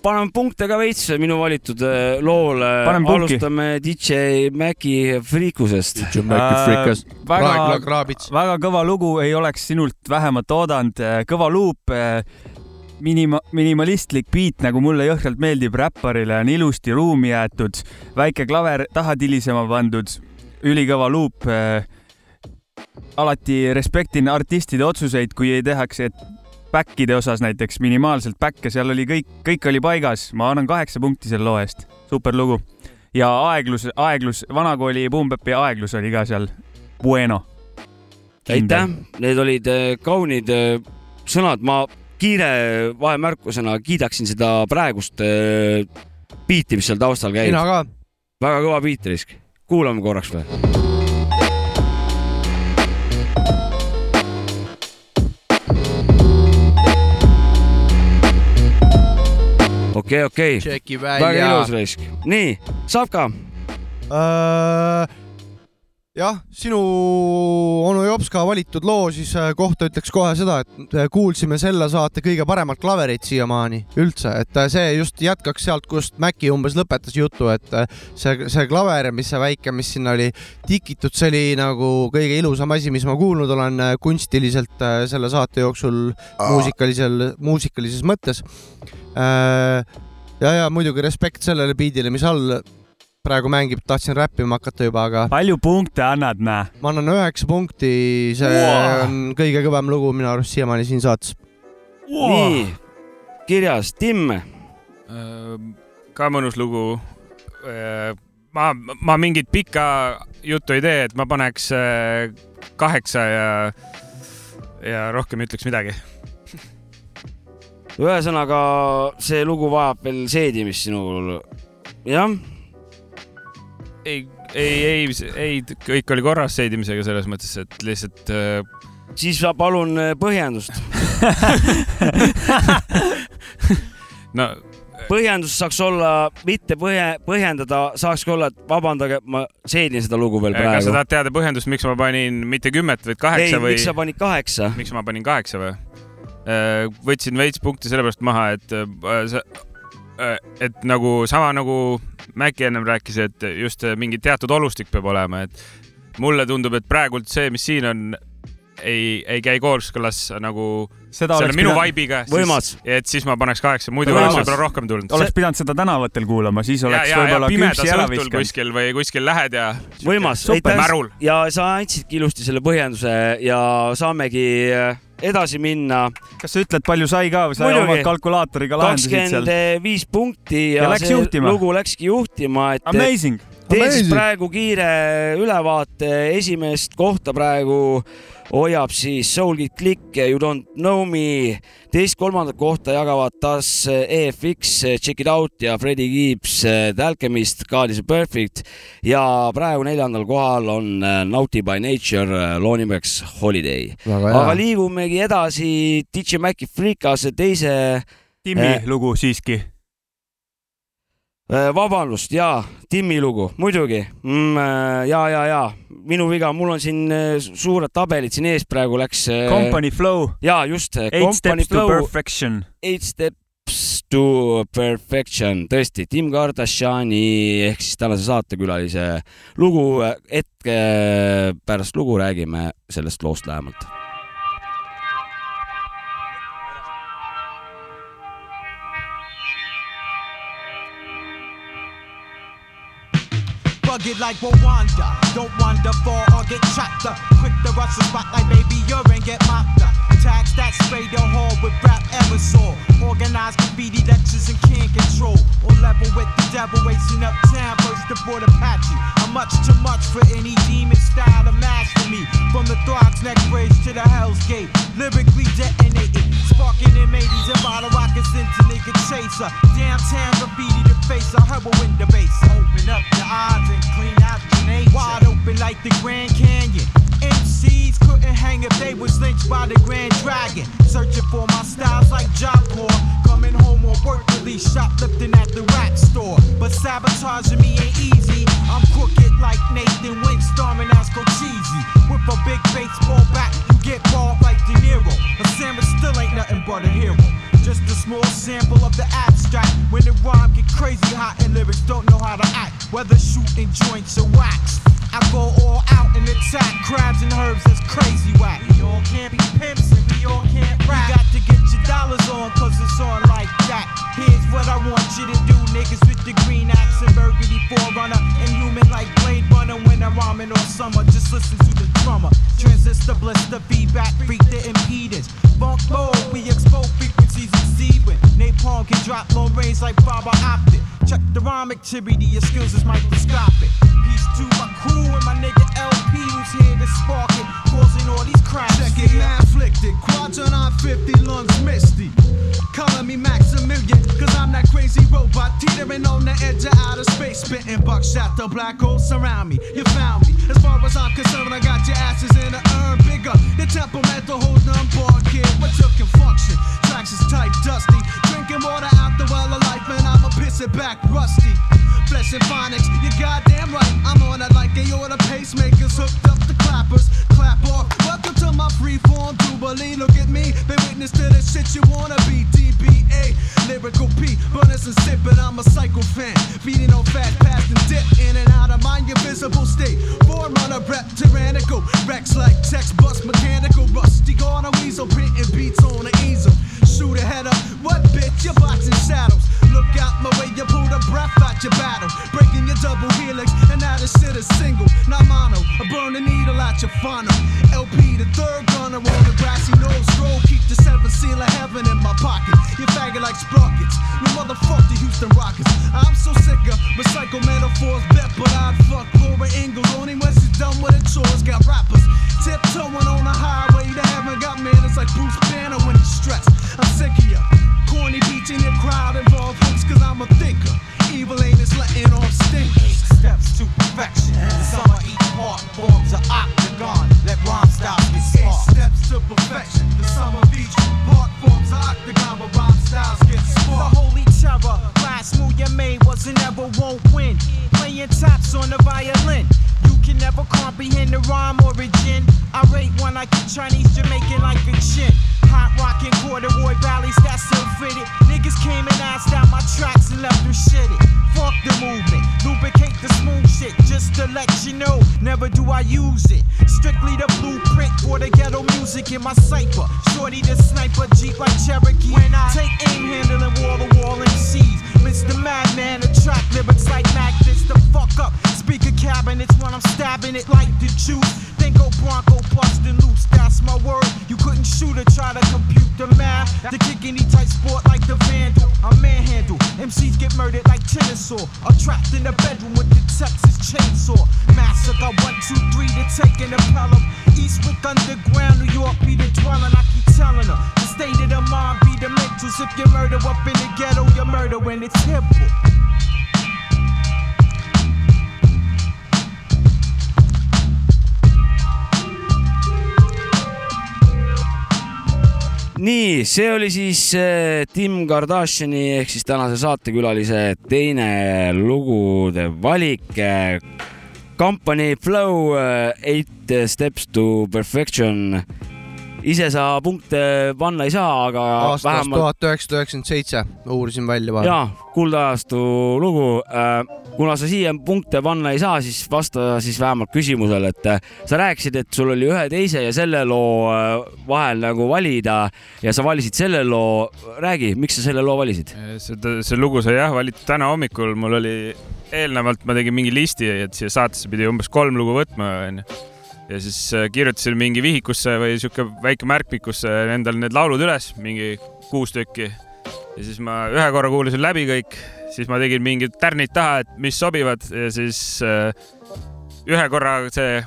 paneme punkte ka veits minu valitud äh, loole. alustame DJ Maci friikusest. DJ Maci friikas. väga, väga kõva lugu, ei oleks sinult vähemat oodanud. kõva luup minima-, minimalistlik beat, nagu mulle jõhkralt meeldib, räpparile on ilusti ruumi jäetud, väike klaver taha tilisema pandud, ülikõva luup äh,. alati respektin artistide otsuseid, kui ei tehakse, et back'ide osas näiteks minimaalselt back'e, seal oli kõik, kõik oli paigas, ma annan kaheksa punkti selle loo eest, super lugu. ja aeglus, aeglus, vanakooli Boompäppi aeglus oli ka seal, bueno. aitäh, need olid äh, kaunid äh, sõnad, ma kiire vahemärkusena kiidaksin seda praegust äh, biiti, mis seal taustal käib. mina ka. väga kõva biit, Risk. kuulame korraks või? okei okay,, okei okay.. väga ilus Risk. nii, Savka uh jah, sinu onu Jopska valitud loo siis äh, kohta ütleks kohe seda, et äh, kuulsime selle saate kõige paremat klaverit siiamaani üldse, et äh, see just jätkaks sealt, kust Maci umbes lõpetas jutu, et see, see klaver, mis see väike, mis sinna oli tikitud, see oli nagu kõige ilusam asi, mis ma kuulnud olen kunstiliselt selle saate jooksul muusikalisel, muusikalises mõttes. ja, ja muidugi respekt sellele biidile, mis all praegu mängib, tahtsin räppima hakata juba, aga. palju punkte annad, näe? ma annan üheksa punkti, see wow. on kõige kõvem lugu minu arust siiamaani siin saates wow.. nii, kirjas, Tim äh,. ka mõnus lugu äh,. ma, ma mingit pikka juttu ei tee, et ma paneks äh, kaheksa ja, ja rohkem ei ütleks midagi ühesõnaga, see lugu vajab veel seedimist sinul. jah ei, ei, ei, ei, kõik oli korras seidimisega selles mõttes, et lihtsalt äh.... siis palun äh, põhjendust no põhjendus saaks olla, mitte põhje, põhjendada, saaks ka olla, et vabandage, ma seedin seda lugu veel praegu. kas sa tahad teada põhjendust, miks ma panin mitte kümmet, vaid kaheksa ei, või? miks sa panid kaheksa? miks ma panin kaheksa või? Äh, võtsin veits punkti sellepärast maha, et äh, Äh, et nagu sama nagu Mäkki ennem rääkis, et just mingi teatud olustik peab olema, et mulle tundub, et praegult see, mis siin on, ei, ei käi kooskõlas nagu seda selle minu vibe'iga. võimas. et siis ma paneks kaheksa, muidu oleks võib-olla rohkem tulnud. oleks pidanud seda tänavatel kuulama, siis oleks võib-olla küpsi ära viskanud. kuskil või kuskil lähed ja. võimas, aitäh. ja sa andsidki ilusti selle põhjenduse ja saamegi äh, edasi minna. kas sa ütled, palju sai ka või sa oma kalkulaatoriga lahendasid seal? kakskümmend viis punkti ja, ja see juhtima. lugu läkski juhtima, et. Amazing teen siis praegu kiire ülevaate, esimest kohta praegu hoiab siis Soulkid Click, You don't know me. teist-kolmandat kohta jagavad taas EFX, Check it out ja Freddie Gibbs, The Alchemist, God is perfect ja praegu neljandal kohal on Naughty by Nature loo nimeks Holiday. aga liigumegi edasi DJ Maci Freekase teise. Timmi äh, lugu siiski vabandust, jaa, Timmi lugu, muidugi mm,. Äh, ja, ja, ja minu viga, mul on siin äh, suured tabelid siin ees praegu läks. Company Flow. ja just. Eight Steps flow, to Perfection. Eight Steps to Perfection, tõesti, Tim Kardashani ehk siis tänase saatekülalise lugu. hetke pärast lugu räägime sellest loost lähemalt like Rwanda. Don't wander far or get chopped up. Quick to rush the like baby urine get mopped up. Tax that spray the hall with rap aerosol. Organized graffiti lectures and can't control. On level with the devil, racing uptown, first aboard Apache. I'm much too much for any demon style to master me. From the Throgs neck bridge to the Hell's Gate. Lyrically detonated. Sparking in 80s and bottle rockets into nigga chaser. Downtown graffiti the face, a the base. Open up the odds and clean out the nature. Wide open like the Grand Canyon. MCs couldn't hang if they was lynched by the Grand Dragon. Searching for my styles like Job Corps. Coming home on work release, shoplifting at the rap store. But sabotaging me ain't easy. I'm crooked like Nathan Wink, storming Asco Cheesy. With a big baseball bat, you get balled like De Niro. But Sandwich still ain't nothing but a hero. Just a small sample of the abstract. When the rhyme get crazy hot and lyrics don't know how to act. Whether shooting joints or wax. I go all out and attack crabs and herbs that's crazy whack. We all can't be pimps and we all can't rap. You got to get your dollars on cause it's on like that. Here's what I want you to do, niggas with the green axe and burgundy forerunner. Inhuman like Blade Runner when I'm rhyming all summer. Just listen to the drummer. Transistor blister feedback, freak the impedance. Funk mode, we expose drop long range like fiber optic. Check the rhyme activity, your skills is microscopic. Peace to my crew and my nigga LP who's here to spark it, causing all these cracks. Check it, yeah. afflicted, quadrant on 50, lungs misty. Calling me Maximilian, cause I'm that crazy robot teetering on the edge of outer space, spitting buckshot. The black holes surround me. You found me. As far as I'm concerned, I got your asses in an urn bigger. The temperamental hold on board, kid. What you can function? Tracks is tight, dusty. Drinking water out the well of life, and I'ma piss it back rusty. Flesh and phonics, you're goddamn right. I'm on it like aorta pacemakers hooked up the clappers. Clap off. Welcome to my freeform jubilee. Look at me, been witness to the shit you wanna be. DBA, lyrical P, burners and sipping. I'm a psycho fan, feeding on fat, past and dip in and out of my invisible state. Forerunner rep, tyrannical, Rex like text bust, mechanical, rusty. Gone a weasel, printing beats on the easel. Shoot a head up, what bitch? You're boxing shadows. Look out my way, you pull the breath out your battle. Breaking your double helix, and now this shit is single, not mono. I burn the needle out your funnel. LP, the third gunner on the grassy nose stroll. Keep the seven seal of heaven in my pocket. You faggot like sprockets. You motherfuck the Houston Rockets. I'm so sick of recycle metaphors, bet, but I'd fuck Laura Ingalls only when she's done with her chores. Got rappers tiptoeing on the highway to heaven. Got man, it's like Bruce Banner when he's stressed. I'm sick of ya. Corny beats in your crowd involved hooks, cause I'm a thinker. Evil ain't is letting off stink. Steps to perfection. The sum of each part forms an octagon. Let rhyme styles get Eight steps to perfection. The sum of each part forms an octagon, but rhyme styles get The holy terror, last move you made was and never won't win. Playing taps on the violin. You can never comprehend the rhyme origin. I rate one like a Chinese Jamaican like a chin. Hot rockin' corduroy valleys that still fitted. Niggas came and asked out my tracks and left them shitted. Fuck the movement, lubricate the smooth shit. Just to let you know, never do I use it. Strictly the blueprint for the ghetto music in my cipher. Shorty the sniper, Jeep like Cherokee. When I take aim handling wall to wall MCs. Mr. Madman, attract lyrics like magnets to fuck up. Speaker when Stabbing it like the juice. Then go Bronco busting loose, that's my word. You couldn't shoot or try to compute the math. The kick any tight sport like the vandal. I manhandle. MCs get murdered like Chinasaw. I'm trapped in the bedroom with the Texas chainsaw. Massacre one, two, three to take an Pelham. Eastwick underground, New York be the dwelling. I keep telling her. The state of the mind be the mentals. If you murder up in the ghetto, you murder when it's nii, see oli siis äh, Tim Kardashini ehk siis tänase saatekülalise teine lugude valik. Company Flow äh, Eight Steps to Perfection. Ise sa punkte panna ei saa, aga aastast vähemalt... tuhat üheksasada üheksakümmend seitse, uurisin välja vahel. jaa, kuldajastu lugu äh, kuna sa siia punkte panna ei saa, siis vasta siis vähemalt küsimusele, et äh, sa rääkisid, et sul oli ühe teise ja selle loo äh, vahel nagu valida ja sa valisid selle loo. räägi, miks sa selle loo valisid? seda, see lugu sai jah valitud täna hommikul, mul oli eelnevalt ma tegin mingi listi, et siia saatesse pidi umbes kolm lugu võtma, onju ja siis äh, kirjutasin mingi vihikusse või sihuke väike märkmikusse endal need laulud üles, mingi kuus tükki. ja siis ma ühe korra kuulasin läbi kõik siis ma tegin mingid tärnid taha, et mis sobivad ja siis äh, ühe korra see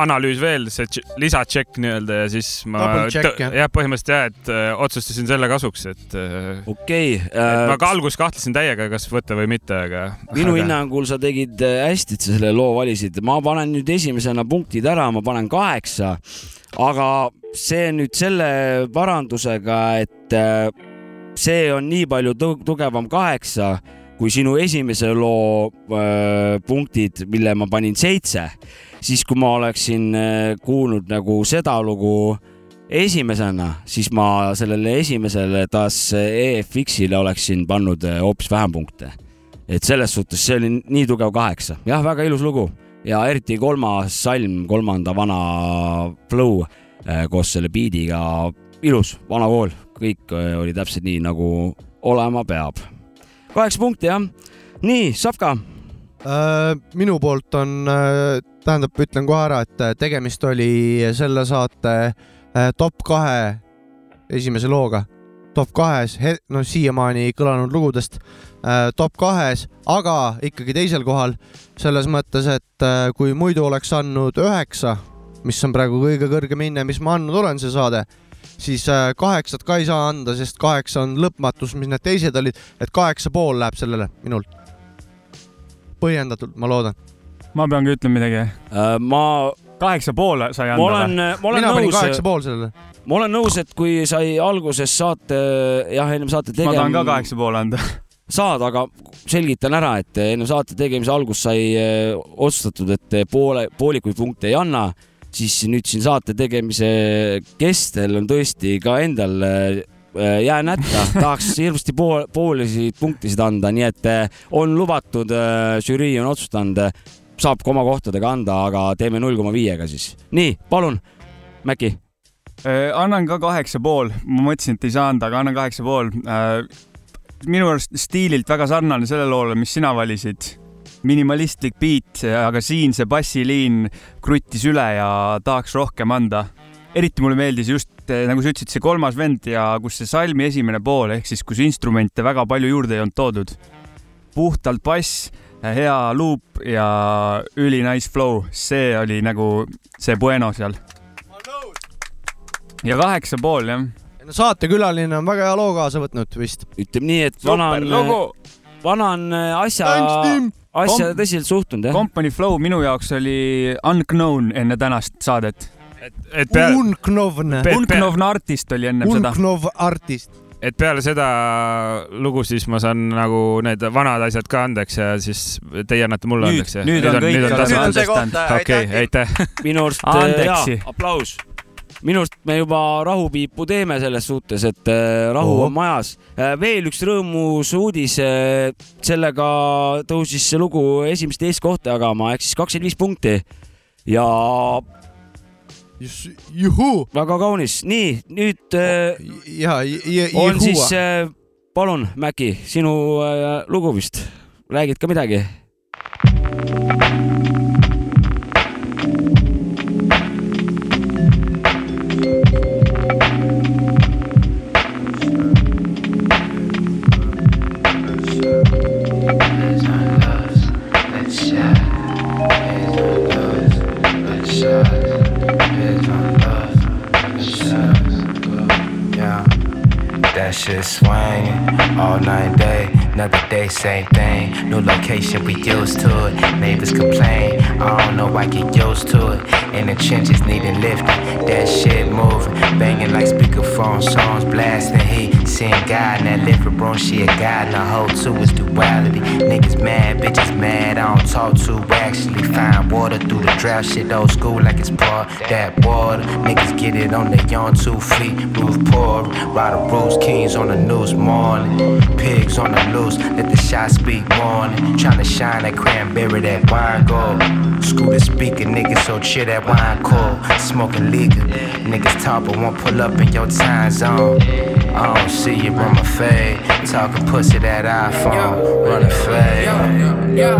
analüüs veel, see lisatšekk nii-öelda ja siis ma jah, põhimõtteliselt jah, et öö, äh, otsustasin selle kasuks, et äh, okei okay, äh,. ma ka alguses kahtlesin täiega, kas võtta või mitte, aga. minu aga... hinnangul sa tegid äh, hästi, et sa selle loo valisid. ma panen nüüd esimesena punktid ära, ma panen kaheksa, aga see nüüd selle parandusega, et see on nii palju tugevam kaheksa kui sinu esimese loo äh, punktid, mille ma panin seitse, siis kui ma oleksin äh, kuulnud nagu seda lugu esimesena, siis ma sellele esimesele taas EFX-ile oleksin pannud äh, hoopis vähem punkte. et selles suhtes see oli nii tugev kaheksa, jah, väga ilus lugu. Ja eriti kolmas salm, kolmanda vana flow äh, koos selle beat'iga, ilus, vana kool, kõik äh, oli täpselt nii, nagu olema peab kaheksa punkti, jah. nii, Savka äh,. minu poolt on äh,, tähendab, ütlen kohe ära, et äh, tegemist oli selle saate äh, top kahe esimese looga. top kahes, no siiamaani kõlanud lugudest äh, top kahes, aga ikkagi teisel kohal selles mõttes, et äh, kui muidu oleks andnud üheksa, mis on praegu kõige kõrgem hinne, mis ma andnud olen, see saade siis äh, kaheksat ka ei saa anda, sest kaheksa on lõpmatus, mis need teised olid, et kaheksa pool läheb sellele minult. põhjendatult, ma loodan. ma pean ka ütlema midagi uh,. ma kaheksa pool sai anda või? ma olen, ma olen mina nõus. panin kaheksa pool sellele. ma olen nõus, et kui sai alguses saate, jah, ennem saate tegema. ma tahan ka kaheksa pool anda saad, aga selgitan ära, et enne saate tegemise algust sai äh, otsustatud, et poole, poolikuid punkte ei anna siis nüüd siin saate tegemise kestel on tõesti ka endal äh, jään hätta, tahaks hirmsasti pool, poolisid punktisid anda, nii et äh, on lubatud, äh, žürii on otsustanud, saab ka oma kohtadega anda, aga teeme null koma viiega siis. nii, palun, Mäki. annan ka kaheksa pool, ma mõtlesin, et ei saa anda, aga annan kaheksa pool. minu arust stiililt väga sarnane sellele loole, mis sina valisid minimalistlik beat, aga siin see bassiliin kruttis üle ja tahaks rohkem anda. eriti mulle meeldis just, nagu sa ütlesid, see kolmas vend ja kus see salmi esimene pool ehk siis kus instrumente väga palju juurde ei olnud toodud. puhtalt bass, hea luup ja üli nice flow, see oli nagu see bueno seal. ja kaheksa pool jah no saatekülaline on väga hea loo kaasa võtnud vist. ütleme nii, et vana on, vana on asja asja Kom tõsiselt suhtunud, jah. Company Flow minu jaoks oli unknown enne tänast saadet. et, et peale. Unknovn. Unknovn artist oli ennem Unknov seda. Unknov artist et peale seda lugu siis ma saan nagu need vanad asjad ka andeks ja siis teie annate mulle nüüd, andeks. nüüd on kõik andestanud. okei, aitäh. minu arust, jaa, aplaus minu arust me juba rahupiipu teeme selles suhtes, et äh, rahu oh. on majas. Äh, veel üks rõõmus uudis. Äh, sellega tõusis see lugu esimest eestkohta jagama ehk siis kakskümmend viis punkti ja. juhuu. väga kaunis, nii nüüd ja, ja, on siis, palun, Mäki, sinu lugu vist, räägid ka midagi? Songs, blasting heat. Seeing God in that living room, she a God. And the whole two is duality. Niggas mad, bitches mad. I don't talk to actually. Find water through the drought. Shit old school like it's part that water. Niggas get it on their on two feet. Roof poor. The roofs, kings on the news morning. Pigs on the loose. Let the shot speak morning. Trying to shine that cranberry, that wine gold. Scooter speaker, niggas so chill that wine cold. Smoking legal. Niggas talk but won't pull up in your time zone. I don't see you run my fade. Talking pussy that iPhone. Run a fade. Yeah.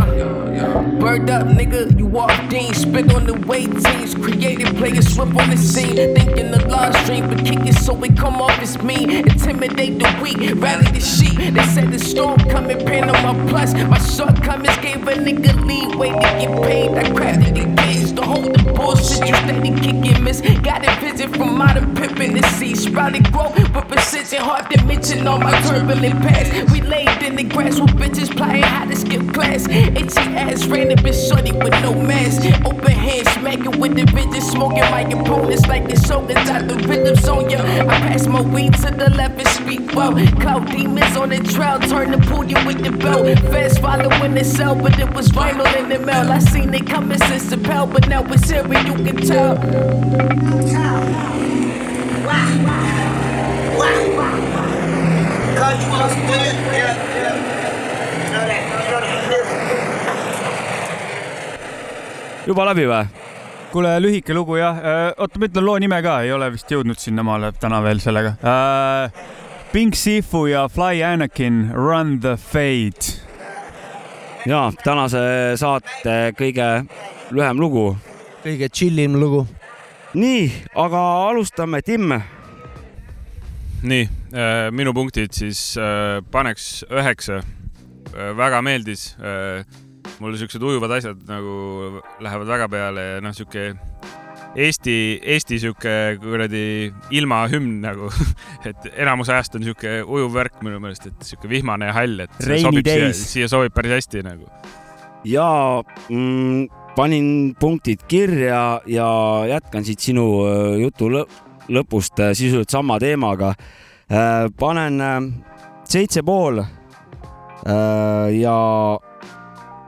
Bird up, nigga, you walked in, spit on the weight teams, created players swift on the scene, thinking the live stream, but kick it so we come off as mean, intimidate the weak, rally the sheep. They said the storm coming, Panama plus. My shortcomings gave a nigga leeway to get paid. I crafted the games to hold the bullshit. You steady kicking miss. Got a visit from modern pimpin' the sea, sprouted growth, but precision hard to mention all my turbulent past. We laid in the grass with bitches playing how to skip class. Itchy ass random bitch shorty with no Open hand smacking with the bitches, smoking my opponents like the shoulders out the rhythms on ya. I pass my weed to the left and speak well. Cloud demons on the trail, turn to pull you with the belt. Fast following the cell, but it was vinyl in the mail. I seen it coming since the bell, but now it's here and you can tell. You was good, yeah, juba läbi või? kuule, lühike lugu jah. oota, ma ütlen loo nime ka, ei ole vist jõudnud sinnamaale täna veel sellega uh,. Pink Sifu ja Fly Anakin, Run the Fade. ja tänase saate kõige lühem lugu. kõige chillim lugu. nii, aga alustame, Tim. nii, minu punktid siis äh, paneks üheksa. väga meeldis. Mulle siuksed ujuvad asjad nagu lähevad väga peale ja noh, sihuke Eesti, Eesti sihuke kuradi ilmahümn nagu, et enamus ajast on sihuke ujuv värk minu meelest, et sihuke vihmane ja hall, et sobib siia, siia sobib päris hästi nagu. ja mm, panin punktid kirja ja jätkan siit sinu äh, jutu lõpust äh, sisuliselt sama teemaga. panen äh, seitse pool. ja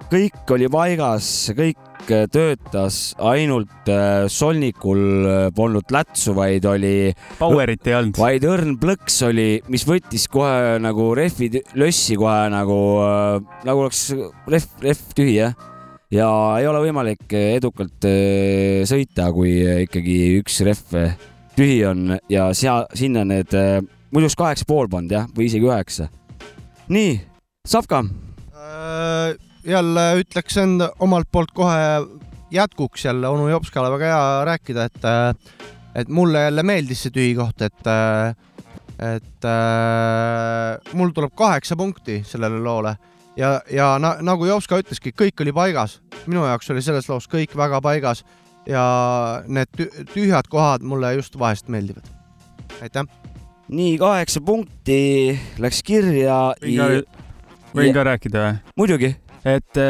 kõik oli paigas, kõik töötas, ainult solnikul polnud lätsu, vaid oli. Powerit ei olnud. vaid õrn plõks oli, mis võttis kohe nagu rehvi lössi kohe nagu, nagu oleks rehv, rehv tühi jah ja ei ole võimalik edukalt sõita, kui ikkagi üks rehv tühi on ja sea-, sinna need, muidu oleks kaheksa pool pannud jah, või isegi üheksa. nii, Savka äh,. Jälle ütleks enda omalt poolt kohe jätkuks jälle onu Jopskale väga hea rääkida, et, et mulle jälle meeldis see tühi koht, et, et äh, mul tuleb kaheksa punkti sellele loole ja, ja na, nagu Jopska ütleski, kõik oli paigas. minu jaoks oli selles loos kõik väga paigas ja need tühjad kohad mulle just vahest meeldivad. aitäh. nii, kaheksa punkti läks kirja. võin ka, võin ka rääkida või? muidugi. Et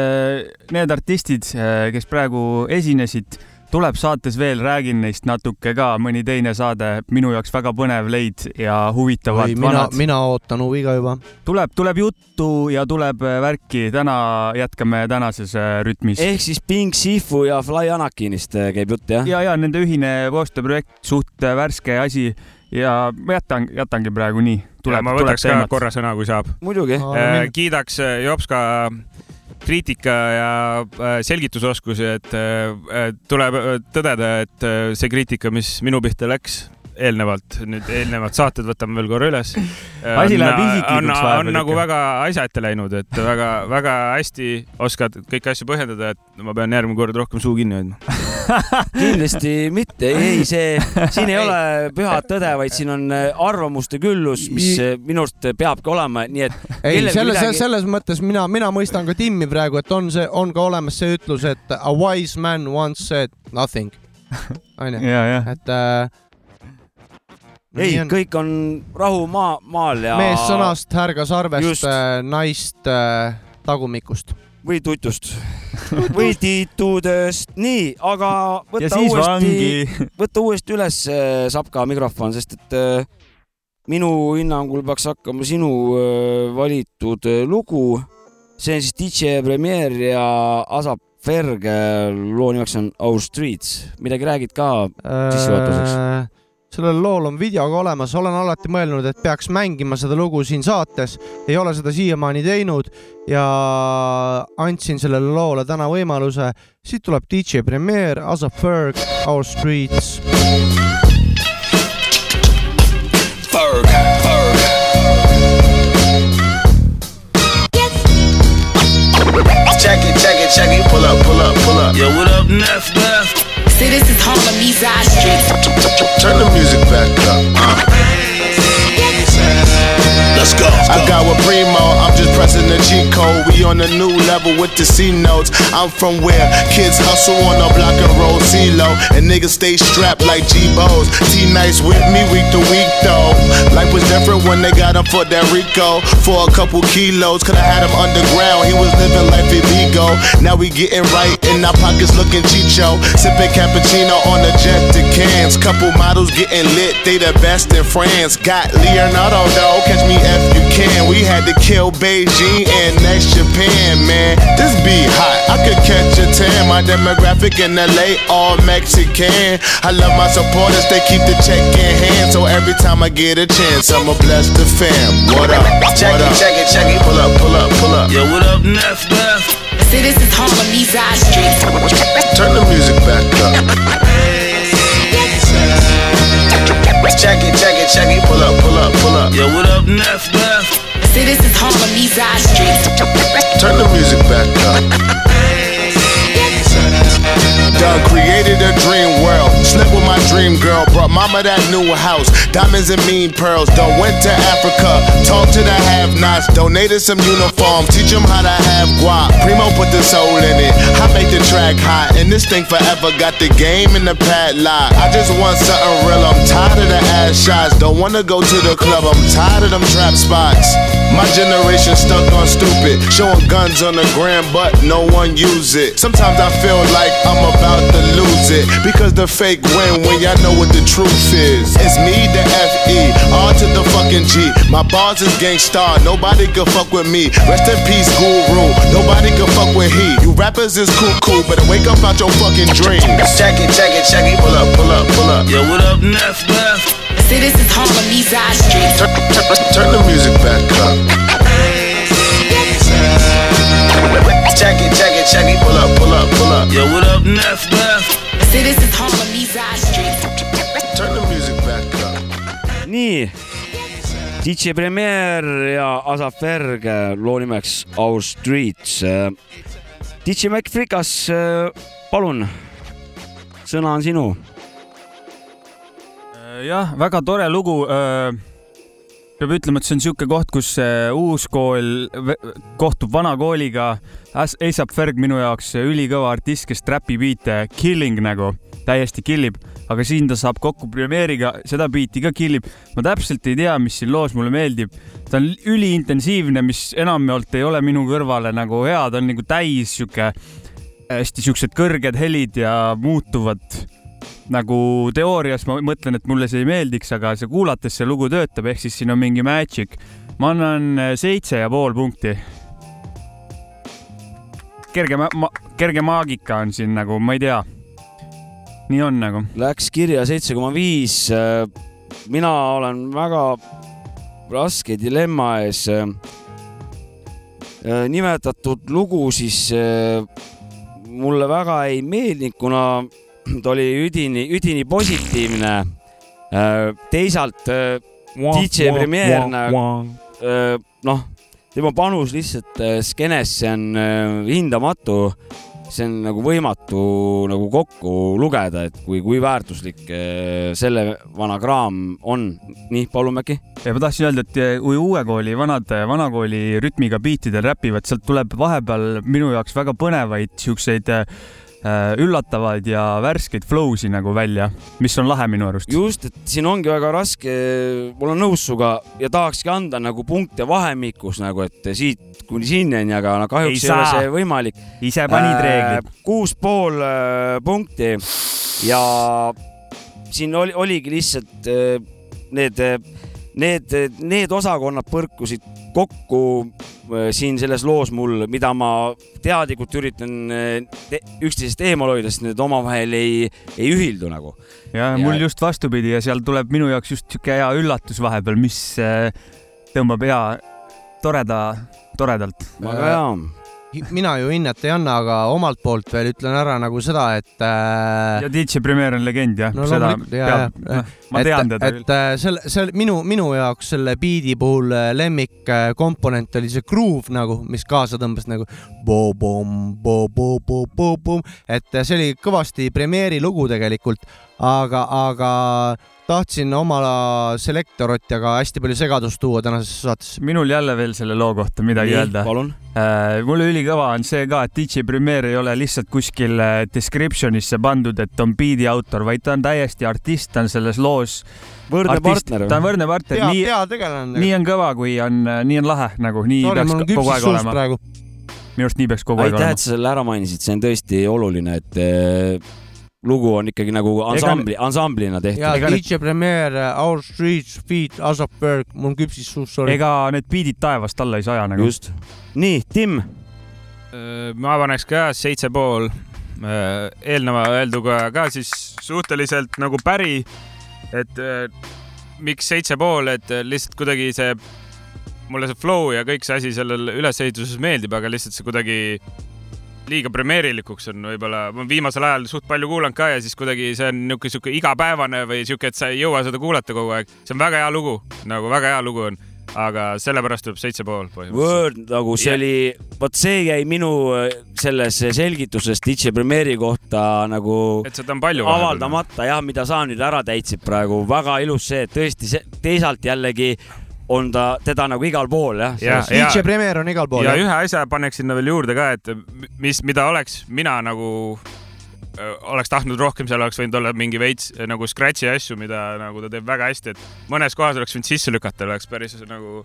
need artistid, kes praegu esinesid tuleb saates veel, räägin neist natuke ka, mõni teine saade, minu jaoks väga põnev leid ja huvitavad Oi, mina, mina ootan huviga juba. tuleb, tuleb juttu ja tuleb värki, täna jätkame tänases rütmis. ehk siis Pink Sifu ja Fly Anakinist käib jutt, jah? ja, ja nende ühine koostööprojekt, suht värske asi ja ma jätan, jätangi praegu nii. ma võtaks ka korra sõna, kui saab. muidugi äh,. kiidaks Jopska kriitika ja selgitusoskusi, et tuleb tõdeda, et see kriitika, mis minu pihta läks eelnevalt, nüüd eelnevad saated võtame veel korra üles. asi läheb isiklikuks vahepeal. on nagu väga asja ette läinud, et väga-väga hästi oskad kõiki asju põhjendada, et ma pean järgmine kord rohkem suu kinni hoidma kindlasti mitte, ei, see, siin ei ole pühat tõde, vaid siin on arvamuste küllus, mis minu arust peabki olema, nii et. ei, selles midagi..., selles mõttes mina, mina mõistan ka Timmi praegu, et on see, on ka olemas see ütlus, et a wise man once said nothing onju, et äh, ei, kõik on rahu maa, maal ja. mees sõnast, härga sarvest, naist äh, tagumikust või tutust või titudest, nii, aga võta uuesti, võta uuesti üles saab ka mikrofon, sest et äh, minu hinnangul peaks hakkama sinu äh, valitud äh, lugu. see on siis DJ Premier ja Asap Ferg, loo nimeks on Our Streets, midagi räägid ka sissejuhatuseks äh,? Sellel lool on video ka olemas, olen alati mõelnud, et peaks mängima seda lugu siin saates, ei ole seda siiamaani teinud ja andsin sellele loole täna võimaluse. siit tuleb DJ Premier, Asap Ferg, Our Streets. Ferg, Ferg. Check it, check it, check it, pull up, pull up, pull up. Yo, what up, Neff? This is Harlem, East Side Street. Turn the music back up. Uh. Let's go. I got with Primo, I'm just pressing the G code. We on a new level with the C notes. I'm from where kids hustle on the block and roll CeeLo. And niggas stay strapped like G-Bows. T nice with me week to week though. Life was different when they got him for that Rico. For a couple kilos, could I had him underground. He was living life illegal. Now we getting right in our pockets looking chicho. Sipping cappuccino on the jet to cans. Couple models getting lit, they the best in France. Got Leonardo though, catch me if you can. We had to kill Beijing and next Japan, man. This be hot. I could catch a tan. My demographic in LA, all Mexican. I love my supporters, they keep the check in hand. So every time I get a chance, I'ma bless the fam. What up? Check what it, up? check it, check it. Pull up, pull up, pull up. Yo, what up, Neff, Neff? See, this is Harlem, East Side Street. Turn the music back up. Check it, check it, check it. Pull up, pull up, pull up. Yo, what up, Neff, Neff? See, this is Harlem, East Side Street. Turn the music back up. Done created a dream world. Slept with my dream girl. Brought mama that new house. Diamonds and mean pearls. Done went to Africa. Talked to the have nots. Donated some uniforms. Teach them how to have guap. Primo put the soul in it. I make the track hot. And this thing forever got the game in the padlock. I just want something real. I'm tired of the ass shots. Don't wanna go to the club. I'm tired of them trap spots. My generation stuck on stupid. Showing guns on the gram, but no one use it. Sometimes I feel like I'm about to lose it. Because the fake win when y'all know what the truth is. It's me, the FE, R to the fucking G. My bars is gangstar, nobody can fuck with me. Rest in peace, guru. Nobody can fuck with he. You rappers is cool, cool, better wake up out your fucking dreams. Check it, check it, check it. Pull up, pull up, pull up. Yo, what up, Neff, Neff? See, this is Harlem, East Side Street. Turn, turn, turn the music back up. Check it, check it, check it. Pull up, pull up, pull up. Yo, what up, Neff, Neff? See, this is Harlem, East Side Street. Turn the music back up. nii, DJ Premier ja Asaf Berg, loo nimeks Our Streets. DJ Mac Frikas, palun, sõna on sinu. jah, väga tore lugu peab ütlema, et see on niisugune koht, kus uus kool kohtub vana kooliga. A$AP Ferg minu jaoks ülikõva artist, kes trapi biite killing nagu, täiesti killib, aga siin ta saab kokku Premiere'iga, seda biiti ka killib. ma täpselt ei tea, mis siin loos mulle meeldib. ta on üliintensiivne, mis enamjaolt ei ole minu kõrvale nagu hea, ta on nagu täis sihuke, hästi siuksed kõrged helid ja muutuvad nagu teoorias ma mõtlen, et mulle see ei meeldiks, aga see kuulates see lugu töötab, ehk siis siin on mingi magic. ma annan seitse ja pool punkti. kerge ma, ma, kerge maagika on siin nagu, ma ei tea. nii on nagu. Läks kirja seitse koma viis. mina olen väga raske dilemma ees. nimetatud lugu siis mulle väga ei meeldinud, kuna ta oli üdini, üdini positiivne. teisalt DJ Premier, noh, tema panus lihtsalt skeenesse on hindamatu. see on nagu võimatu nagu kokku lugeda, et kui, kui väärtuslik selle vana kraam on. nii, äkki. ja ma tahtsin öelda, et kui uue kooli vanad, vanakooli rütmiga biitidel räpivad, sealt tuleb vahepeal minu jaoks väga põnevaid siukseid äh, üllatavaid ja värskeid flow'si nagu välja, mis on lahe minu arust. just, et siin ongi väga raske, ma olen nõus sinuga ja tahakski anda nagu punkte vahemikus nagu, et siit kuni sinnani, aga no kahjuks ei, ei ole see võimalik. ise panid äh, reeglid. kuus pool äh, punkti ja siin oli, oligi lihtsalt äh, need äh, need, need osakonnad põrkusid kokku äh, siin selles loos mul, mida ma teadlikult üritan äh, üksteisest eemal hoida, sest need omavahel ei, ei ühildu nagu. ja mul just vastupidi ja seal tuleb minu jaoks just sihuke hea üllatus vahepeal, mis äh, tõmbab hea toreda, toredalt. väga hea mina ju hinnet ei anna, aga omalt poolt veel ütlen ära nagu seda, et äh.... ja DJ Premier on legend jah. No,, seda peab, noh, ma tean teda küll. et äh, selle, selle minu, minu jaoks selle biidi puhul äh, lemmikkomponent oli see groove nagu, mis kaasa tõmbas nagu bo-bom, bo-bo-bo-bo-bom, et äh, see oli kõvasti Premiere'i lugu tegelikult, aga, aga tahtsin oma selektorit ja ka hästi palju segadust tuua tänasesse saatesse. minul jälle veel selle loo kohta midagi Nii, öelda. Äh, mulle ülikõva on see ka, et DJ Premier ei ole lihtsalt kuskil äh, description'isse pandud, et on biidi autor, vaid ta on täiesti artist, ta on selles loos võrdne artist, partner. ta on võrdne partner. nii, nii on kõva, kui on, nii on lahe, nagu nii Sorry, peaks kogu aeg olema. minu arust nii peaks kogu aeg olema. aitäh, et sa selle ära mainisid, see on tõesti oluline, et äh, lugu on ikkagi nagu ansambli, ansamblina tehtud. ja DJ Premier, Our Streets, Feet, Asapberg, mul küpsis suus, sorry. ega need beat'id taevast alla ei saja nagu. just. nii, Tim. Äh, ma paneks ka seitse pool. Äh, eelneva öelduga ka siis suhteliselt nagu päri, et äh, miks seitse pool, et lihtsalt kuidagi see, mulle see flow ja kõik see asi sellel ülesehituses meeldib, aga lihtsalt see kuidagi liiga premeerilikuks on võib-olla, ma viimasel ajal suht palju kuulanud ka ja siis kuidagi see on niisugune, sihuke igapäevane või sihuke, et sa ei jõua seda kuulata kogu aeg. see on väga hea lugu, nagu väga hea lugu on aga sellepärast tuleb seitse pool põhimõtteliselt. Word nagu see yeah. oli, vot see jäi minu äh, selles selgituses DJ Premiere'i kohta nagu et seda on palju avaldamata jah, mida sa nüüd ära täitsid praegu, väga ilus see, et tõesti see, teisalt jällegi on ta, teda nagu igal pool jah ja,. DJ Premier on igal pool. ja jah. ühe asja paneks sinna veel juurde ka, et mis, mida oleks mina nagu oleks tahtnud rohkem, seal oleks võinud olla mingi veits nagu scratch'i asju, mida nagu ta teeb väga hästi, et mõnes kohas oleks võinud sisse lükata, oleks päris nagu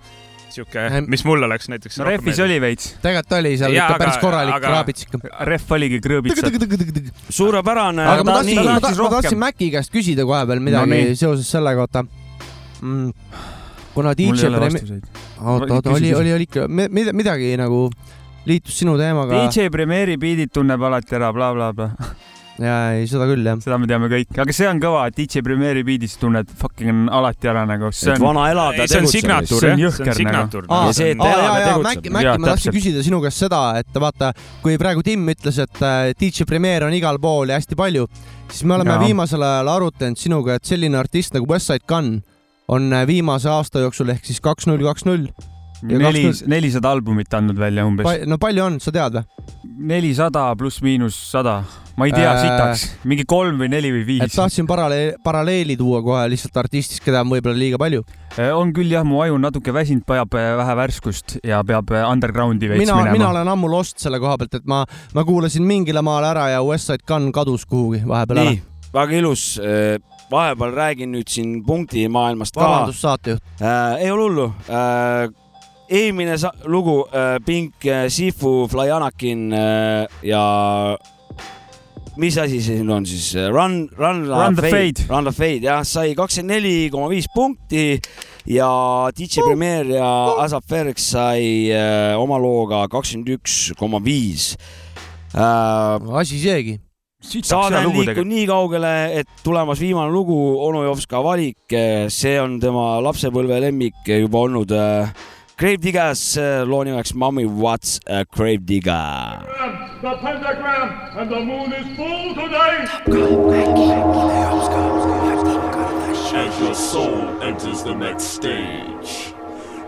sihuke, mis mul oleks näiteks. no rehvis oli veits. tegelikult oli seal ja, ikka päris korralik kraabits ikka. rehv oligi krõõbitsad. suurepärane. aga ma tahtsin, ma tahtsin Maci käest küsida kohe veel midagi no, seoses selle kohta mm kuna DJ Premi-, oota, oota, oli, oli, oli ikka midagi nagu liitus sinu teemaga. DJ Premiere'i biidid tunneb alati ära bla, bla, blablabla ja ei, seda küll jah. seda me teame kõik, aga see on kõva, et DJ Premiere'i biidist tunned fucking alati ära nagu. see on vana elada tegutseb. see on signatuur jah, see on signatuur. ja see, et elada tegutseb. Mäkki, Mäkki, ma tahtsin küsida sinu käest seda, et vaata, kui praegu Tim ütles, et äh, DJ Premiere on igal pool ja hästi palju, siis me oleme ja. viimasel ajal arutanud sinuga, et selline artist nagu Westside Gun on äh, viimase aasta jooksul ehk siis kaks null kaks null. neli, nelisada albumit andnud välja umbes pa,. no palju on, sa tead või? nelisada pluss-miinus sada, ma ei tea äh, sitaks, mingi kolm või neli või viis. tahtsin paralleel, paralleeli tuua kohe lihtsalt artistist, keda on võib-olla liiga palju. Äh, on küll jah, mu aju on natuke väsinud, vajab äh, vähe värskust ja peab undergroundi veits mina, minema. mina olen ammu lost selle koha pealt, et ma, ma kuulasin mingile maale ära ja Westside Gun kadus kuhugi vahepeal ära. väga ilus vahepeal räägin nüüd siin punktimaailmast ka. vabandust, saatejuht äh,. ei ole hullu äh, eelmine lugu äh, Pink äh, Sifu, Fly Anakin äh, ja mis asi see siin on siis? Run, Run, run the Fade, fade., Run the Fade jah, sai kakskümmend neli koma viis punkti ja DJ uh. Premier ja Asap Ferks sai äh, oma looga kakskümmend üks koma viis. Äh, asi seegi saade on liikunud nii kaugele, et tulemas viimane lugu, onu Jovska valik, see on tema lapsepõlve lemmik juba olnud äh, Grave Diggers, loo nimeks Mommy What's a Grave Digger. The pentagram and the moon is full today. As your soul enters the next stage,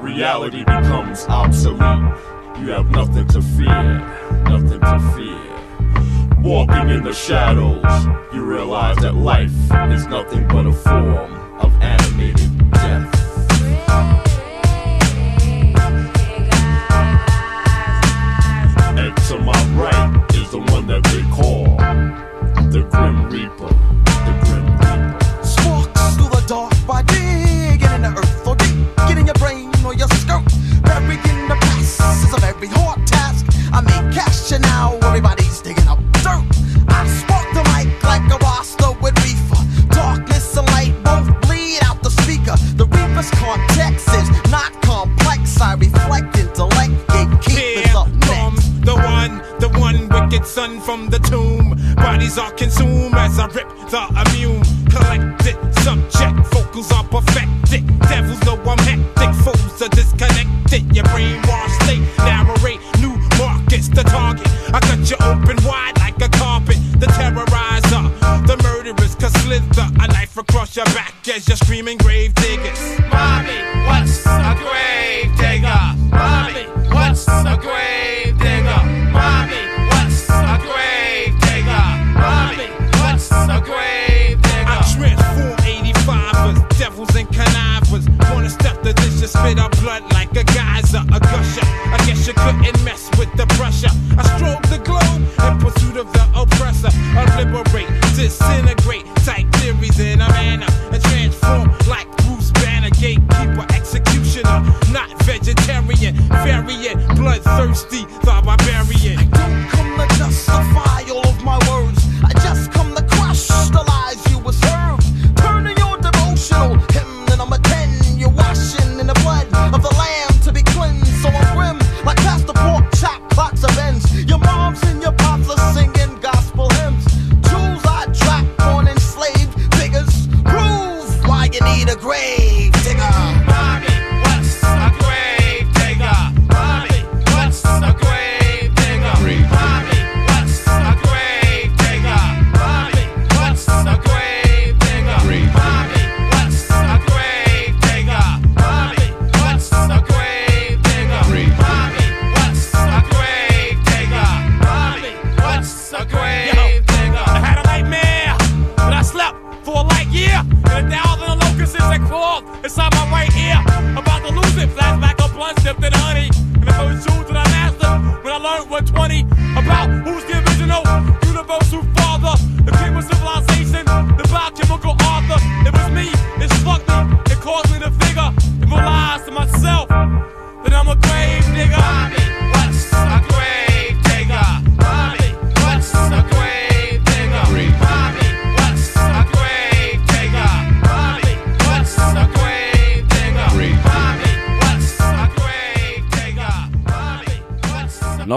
reality becomes obsolete. You have nothing to fear, nothing to fear. walking in the shadows, you realize that life is nothing but a form of animated death. And to my right is the one that they call the Grim Reaper. The Grim Reaper. Sparks through the dark by digging in the earth or digging in your brain or your skirt. Buried in the past is a very hard task. I make cash and now everybody from the tomb. Bodies are consumed as I rip the immune. Collected,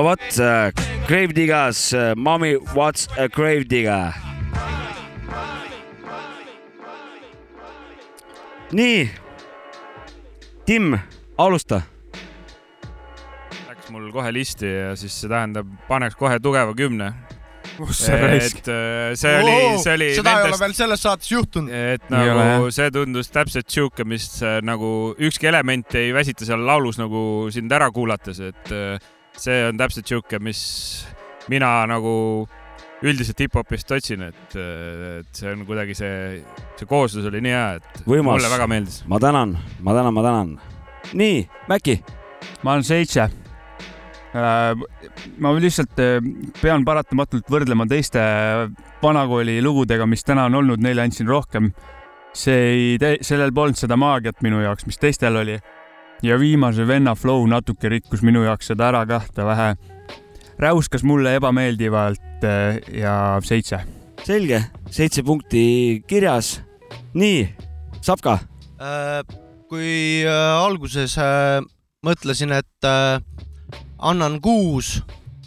what's a no vot, Grave Diggers, Mommy What's a Grave Digger. nii, Tim, alusta. Läks mul kohe listi ja siis see tähendab, paneks kohe tugeva kümne. raisk? et äh, see oli, see oli. seda ei ole veel selles saates juhtunud. et nagu see tundus täpselt sihuke, mis äh, nagu ükski element ei väsita seal laulus nagu sind ära kuulates, et äh, see on täpselt sihuke, mis mina nagu üldiselt hip-hopist otsin, et, et see on kuidagi see, see kooslus oli nii hea, et võimas mulle väga meeldis.. ma tänan, ma tänan, ma tänan. nii, Mäkki. ma olen seitse. ma lihtsalt äh, pean paratamatult võrdlema teiste vanakooli lugudega, mis täna on olnud, neile andsin rohkem. see ei, sellel polnud seda maagiat minu jaoks, mis teistel oli. Ja viimase venna flow natuke rikkus minu jaoks seda ära kah, ta vähe räuskas mulle ebameeldivalt äh, ja seitse. selge, seitse punkti kirjas. nii, Sapka. Äh, kui äh, alguses äh, mõtlesin, et äh, annan kuus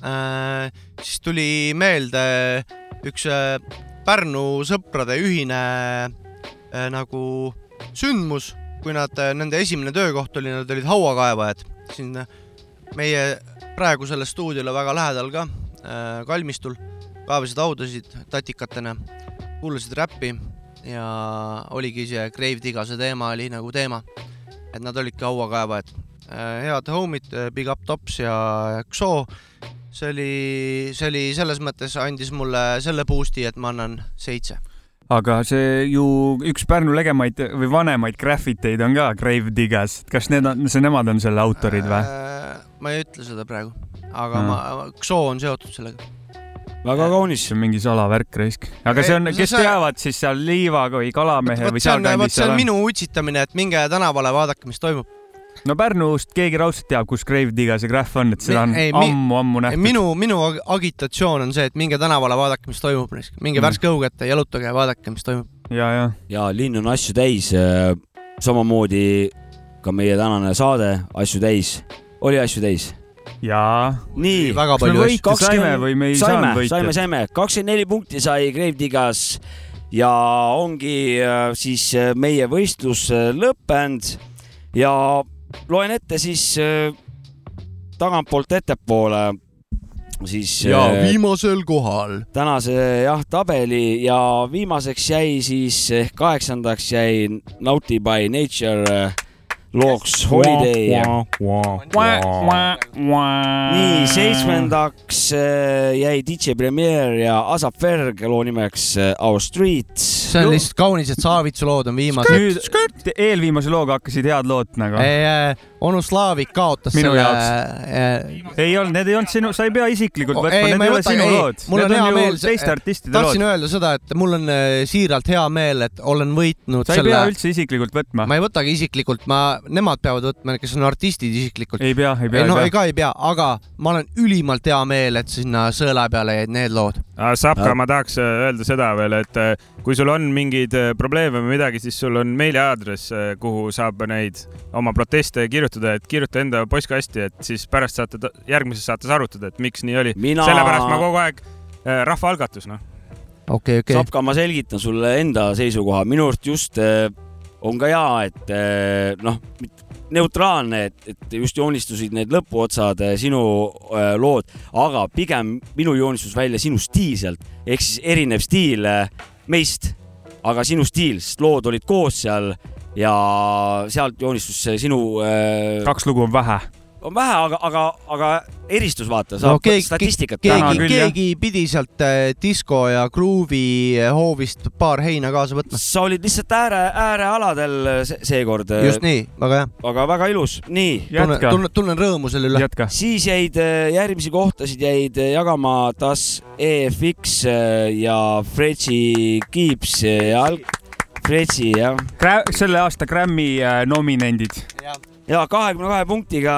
äh,, siis tuli meelde üks äh, Pärnu sõprade ühine äh, nagu sündmus, kui nad, nende esimene töökoht oli, nad olid hauakaevajad siin äh, meie praegusele stuudiole väga lähedal ka äh, kalmistul, kaevasid haudasid tatikatena, kuulasid räppi ja oligi see Grave Digase teema oli nagu teema, et nad olidki hauakaevajad. head homid, Big Up Tops ja Xo, see oli, see oli selles mõttes andis mulle selle boost'i, et ma annan seitse. Aga see ju üks Pärnu legemaid või vanemaid graffiteid on ka Grave Diggers, kas need on, see nemad on selle autorid või? ma ei ütle seda praegu, aga Mm. ma, Xo on seotud sellega. väga kaunis. see on mingi salavärk raisk. aga see on, kes see- teavad siis seal Liivaga või Kalamehe või see on, vot sealkandis see on seal on. minu utsitamine, et minge tänavale, vaadake, mis toimub. No Pärnust keegi raudselt teab, kus Grave Diggers ja Graff on, et seda on ammu-ammu nähtud. minu, minu ag- agitatsioon on see, et minge tänavale, vaadake, mis toimub, minge Mm. värske õhu kätte, jalutage ja vaadake, mis toimub. ja, ja. ja linn on asju täis. samamoodi ka meie tänane saade Asju täis, oli asju täis. jaa. nii. väga palju asju. võite saime või me ei saanud võita? saime, saime, kakskümmend neli punkti sai Gravedigas ja ongi äh, siis äh, meie võistlus äh, lõppenud ja loen ette siis tagantpoolt ettepoole siis. ja viimasel kohal. tänase jah tabeli ja viimaseks jäi siis ehk kaheksandaks jäi Naughty by Nature looks Holiday. nii, seitsmendaks äh, jäi DJ Premier ja Asap Ferg loo nimeks äh, Our Streets. See on lihtsalt kaunis, et Saavitsu lood on viimased. nüüd eelviimase looga hakkasid head lood nagu. Äh, onu Slaavik kaotas Minu selle. jaoks. ei olnud, need ei olnud sinu, sa ei pea isiklikult võtma, ei, need ei ei ole võta- sinu ei, lood. mul on Need hea ju meel, teiste artistide tahtsin lood. öelda seda, et mul on äh, siiralt hea meel, et olen võitnud sa ei selle. pea üldse isiklikult võtma. ma ei võtagi isiklikult, ma, nemad peavad võtma, kes on artistid isiklikult. ei pea, ei pea, no ei ei pea. ka ei pea, aga ma olen ülimalt hea meel, et sinna sõela peale jäid need lood. Sapka, ma tahaks äh, öelda seda veel, et kui sul on mingeid äh, probleeme või midagi, siis sul on meiliaadress, kuhu saab neid oma proteste kirjutada, et kirjuta enda postkasti, et siis pärast saate järgmises saates arutada, et miks nii oli Mina- sellepärast ma kogu aeg äh, rahvaalgatus, noh. okei, okei. Sapka, ma selgitan sulle enda seisukoha, minu arust just äh, on ka hea, et äh, noh, neutraalne, et, et just joonistusid need lõpuotsad äh, sinu äh, lood, aga pigem minu joonistus välja sinu stiilselt ehk siis erinev stiil äh, meist, aga sinu stiil, sest lood olid koos seal ja sealt joonistus see sinu äh, kaks lugu on vähe. On vähe, aga, aga, aga eristus vaata, no saab keegi, statistikat keegi, keegi pidi sealt äh, disko ja gruuvi äh, hoovist paar heina kaasa võtma. sa olid lihtsalt ääre, äärealadel se seekord. just nii, väga hea. aga väga ilus, nii. tunnen, tunnen, rõõmu selle üle. siis jäid äh, järgmisi kohtasid jäid äh, jagama Das EFX äh, ja Fredži Keeps ja Fredži jah. selle aasta Grammy äh, nominendid. ja kahekümne kahe punktiga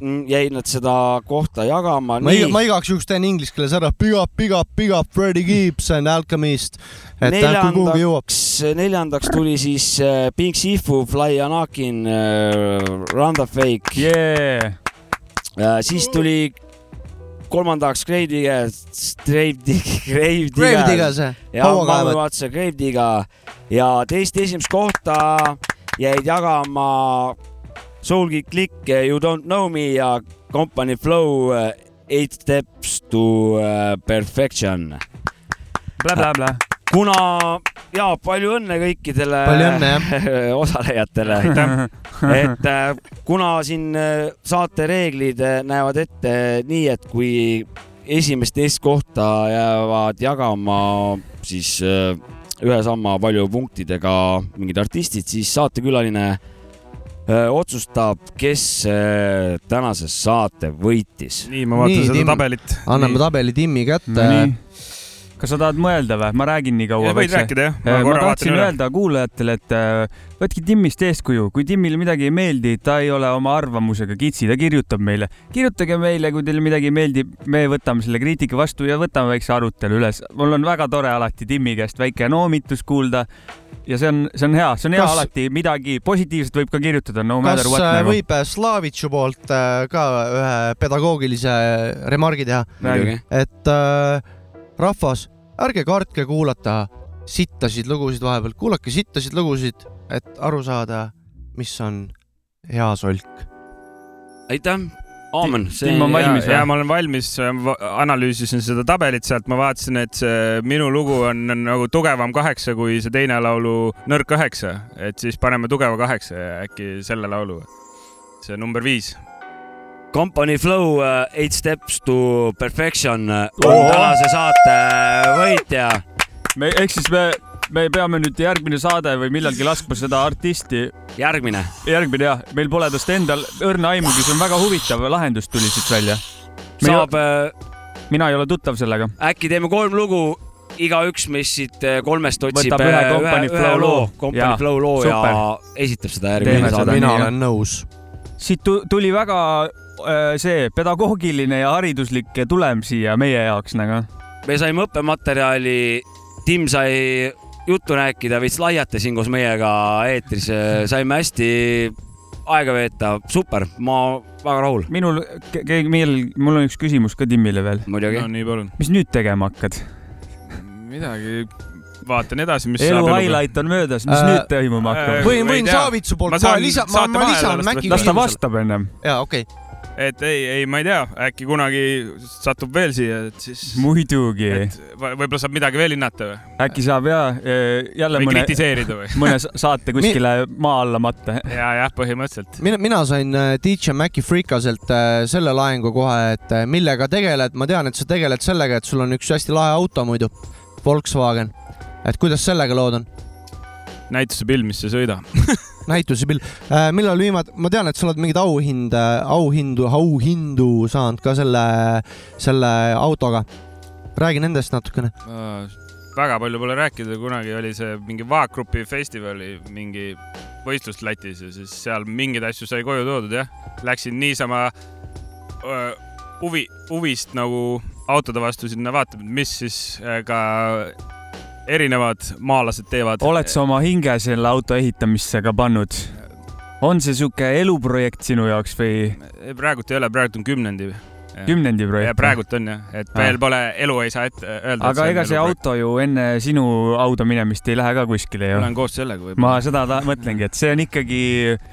jäid nad seda kohta jagama. ma, iga, ma igaks juhuks teen inglise keeles ära. Big up, big up, big up Freddie Gibbs and Alchemist. et ta kuhugi jõuab. neljandaks, neljandaks tuli siis äh, Pink Sifu, Fly Anakin äh,, Randa Fake yeah.. Äh, siis tuli kolmandaks Gravedigger, Gravedigger, Gravedigger. Gravedigger see, ja hauakaevad. Mamu Vatsa Gravedigger ja teist esimest kohta jäid jagama Soulkick Click, You Don't Know Me ja Company Flow uh, Eight Steps to uh, Perfection. Blä-blä-blä. kuna ja palju õnne kõikidele Palju õnne, osalejatele et kuna siin saate reeglid näevad ette nii, et kui esimest, teist kohta jäävad jagama siis ühe sama palju punktidega mingid artistid, siis saatekülaline otsustab, kes äh, tänase saate võitis. nii, ma vaatan seda tabelit. anname tabeli Timmi kätte kas sa tahad mõelda või? ma räägin nii kaua. Ja võid rääkida, jah. Ma ma, tahtsin öelda kuulajatele, et võtke Timmist eeskuju, kui Timmile midagi ei meeldi, ta ei ole oma arvamusega kitsi, ta kirjutab meile. kirjutage meile, kui teile midagi ei meeldi, me võtame selle kriitika vastu ja võtame väikse arutelu üles. mul on väga tore alati Timmi käest väike noomitus kuulda ja see on, see on hea, see on hea Kas- alati, midagi positiivset võib ka kirjutada, no matter kas what äh, nagu. võib äh, Slavitšu poolt äh, ka ühe pedagoogilise remargi teha? Et äh, rahvas, ärge kartke kuulata sittasid lugusid vahepeal, kuulake sittasid lugusid, et aru saada, mis on hea solk. aitäh, aamen. ja ma olen valmis, analüüsisin seda tabelit sealt, ma vaatasin, et see minu lugu on, on nagu tugevam kaheksa kui see teine laulu nõrk üheksa, et siis paneme tugeva kaheksa ja äkki selle laulu. see number viis. Company Flow uh, Eight Steps to Perfection on tänase saate võitja. me, ehk siis me, me peame nüüd järgmine saade või millalgi laskma seda artisti. Järgmine. järgmine jah, meil pole tast endal õrna aimugi, see on väga huvitav lahendus tuli siit välja. saab. mina ei ole tuttav sellega. äkki teeme kolm lugu, igaüks meist siit äh, kolmest otsib Võtab ühe Company Flow loo. Company Flow loo super. ja esitab seda järgmine saade. mina olen nõus. siit tu- tuli väga äh, see pedagoogiline ja hariduslik tulem siia meie jaoks nagu. me saime õppematerjali, Tim sai juttu rääkida, veits laiata siin koos meiega eetris, saime hästi aega veeta, super, ma väga rahul. minul, keegi, meil, mul on üks küsimus ka Timmile veel. muidugi. no nii, palun. mis nüüd tegema hakkad? midagi vaatan edasi, mis elu highlight on möödas, mis äh, nüüd toimuma hakkab äh,? võin, võin Saavitsu poolt kohe lisa-, ma, ma lisan Mäki las ta vastab ennem. jaa, okei okay et ei, ei, ma ei tea, äkki kunagi satub veel siia, et siis. muidugi. võib-olla saab midagi veel hinnata või? äkki saab ja jälle või mõne. kritiseerida või? mõne saate kuskile Mi... maa alla matta. ja, jah, põhimõtteliselt. mina, mina sain äh, DJ Maci Freekaselt äh, selle laengu kohe, et äh, millega tegeled, ma tean, et sa tegeled sellega, et sul on üks hästi lahe auto muidu, Volkswagen. et kuidas sellega lood on? Näituse pill, mis ei sõida näituse pill äh,. millal viimati, ma tean, et sa oled mingeid auhinde, auhindu, auhindu saanud ka selle, selle autoga. räägi nendest natukene uh,. väga palju pole rääkida, kunagi oli see mingi Vaagrupi festivali mingi võistlus Lätis ja siis seal mingeid asju sai koju toodud jah. Läksin niisama uh, huvi, huvist nagu autode vastu sinna vaatama, mis siis uh, ka erinevad maalased teevad. oled sa oma hinge selle auto ehitamisse ka pannud? on see sihuke eluprojekt sinu jaoks või? praegult ei ole, praegult on kümnendi. kümnendi projekt? praegult on jah, et ah. veel pole, elu ei saa ette öelda. aga ega see auto ju enne sinu hauda minemist ei lähe ka kuskile ju? ma lähen koos sellega võib-olla. ma seda mõtlengi, et see on ikkagi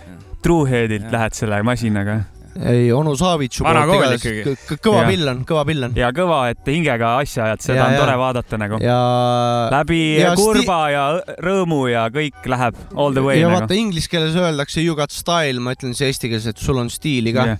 Trueheadilt lähed selle masinaga ei, onu Savitšu poolt igatahes kõva ja. pill on, kõva pill on. ja kõva, et hingega asja ajad, seda ja, on ja. tore vaadata nagu. ja. läbi ja kurba sti... ja rõõmu ja kõik läheb all the way. ja nagu. vaata inglise keeles öeldakse you got style, ma ütlen siis eesti keeles, et sul on stiili ka.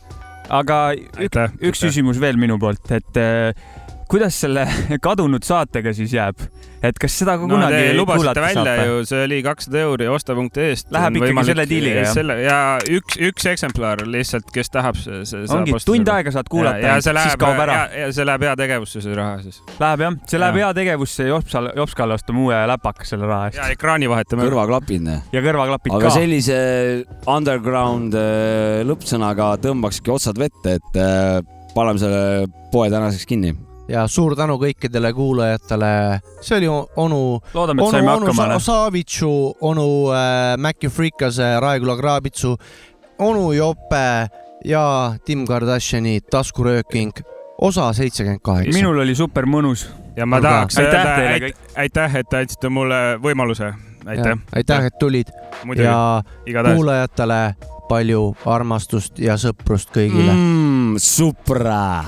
aga ük, üks küsimus veel minu poolt, et äh, kuidas selle kadunud saatega siis jääb? Et kas seda ka no, kunagi lubasite välja saab? ju, see oli kakssada euri osta.ee-st. Läheb ikkagi selle diiliga, jah? selle ja üks, üks eksemplar lihtsalt, kes tahab, see, see ongi, tund aega saad kuulata ja, ja see läheb, siis kaob ära. ja see läheb heategevusse, see raha siis. Läheb jah, see läheb heategevusse Jopsal, Jopskale ostame uue läpaka selle raha eest. ja ekraani vahetame. kõrvaklapid. ja kõrvaklapid ka. aga sellise underground äh, lõppsõnaga tõmbakski otsad vette, et äh, paneme selle poe tänaseks kinni ja suur tänu kõikidele kuulajatele. see oli onu, onu, onu Sa Savitsu, onu äh, Maci Freekase, Raeküla Kraabitsu, onu Jope ja Tim Kardashini taskurööking, osa seitsekümmend kaheksa. minul oli super mõnus. ja ma tahaks öelda aitäh, et te andsite mulle võimaluse. aitäh. aitäh, et tulid. ja igatahes. kuulajatele palju armastust ja sõprust kõigile mm,. supra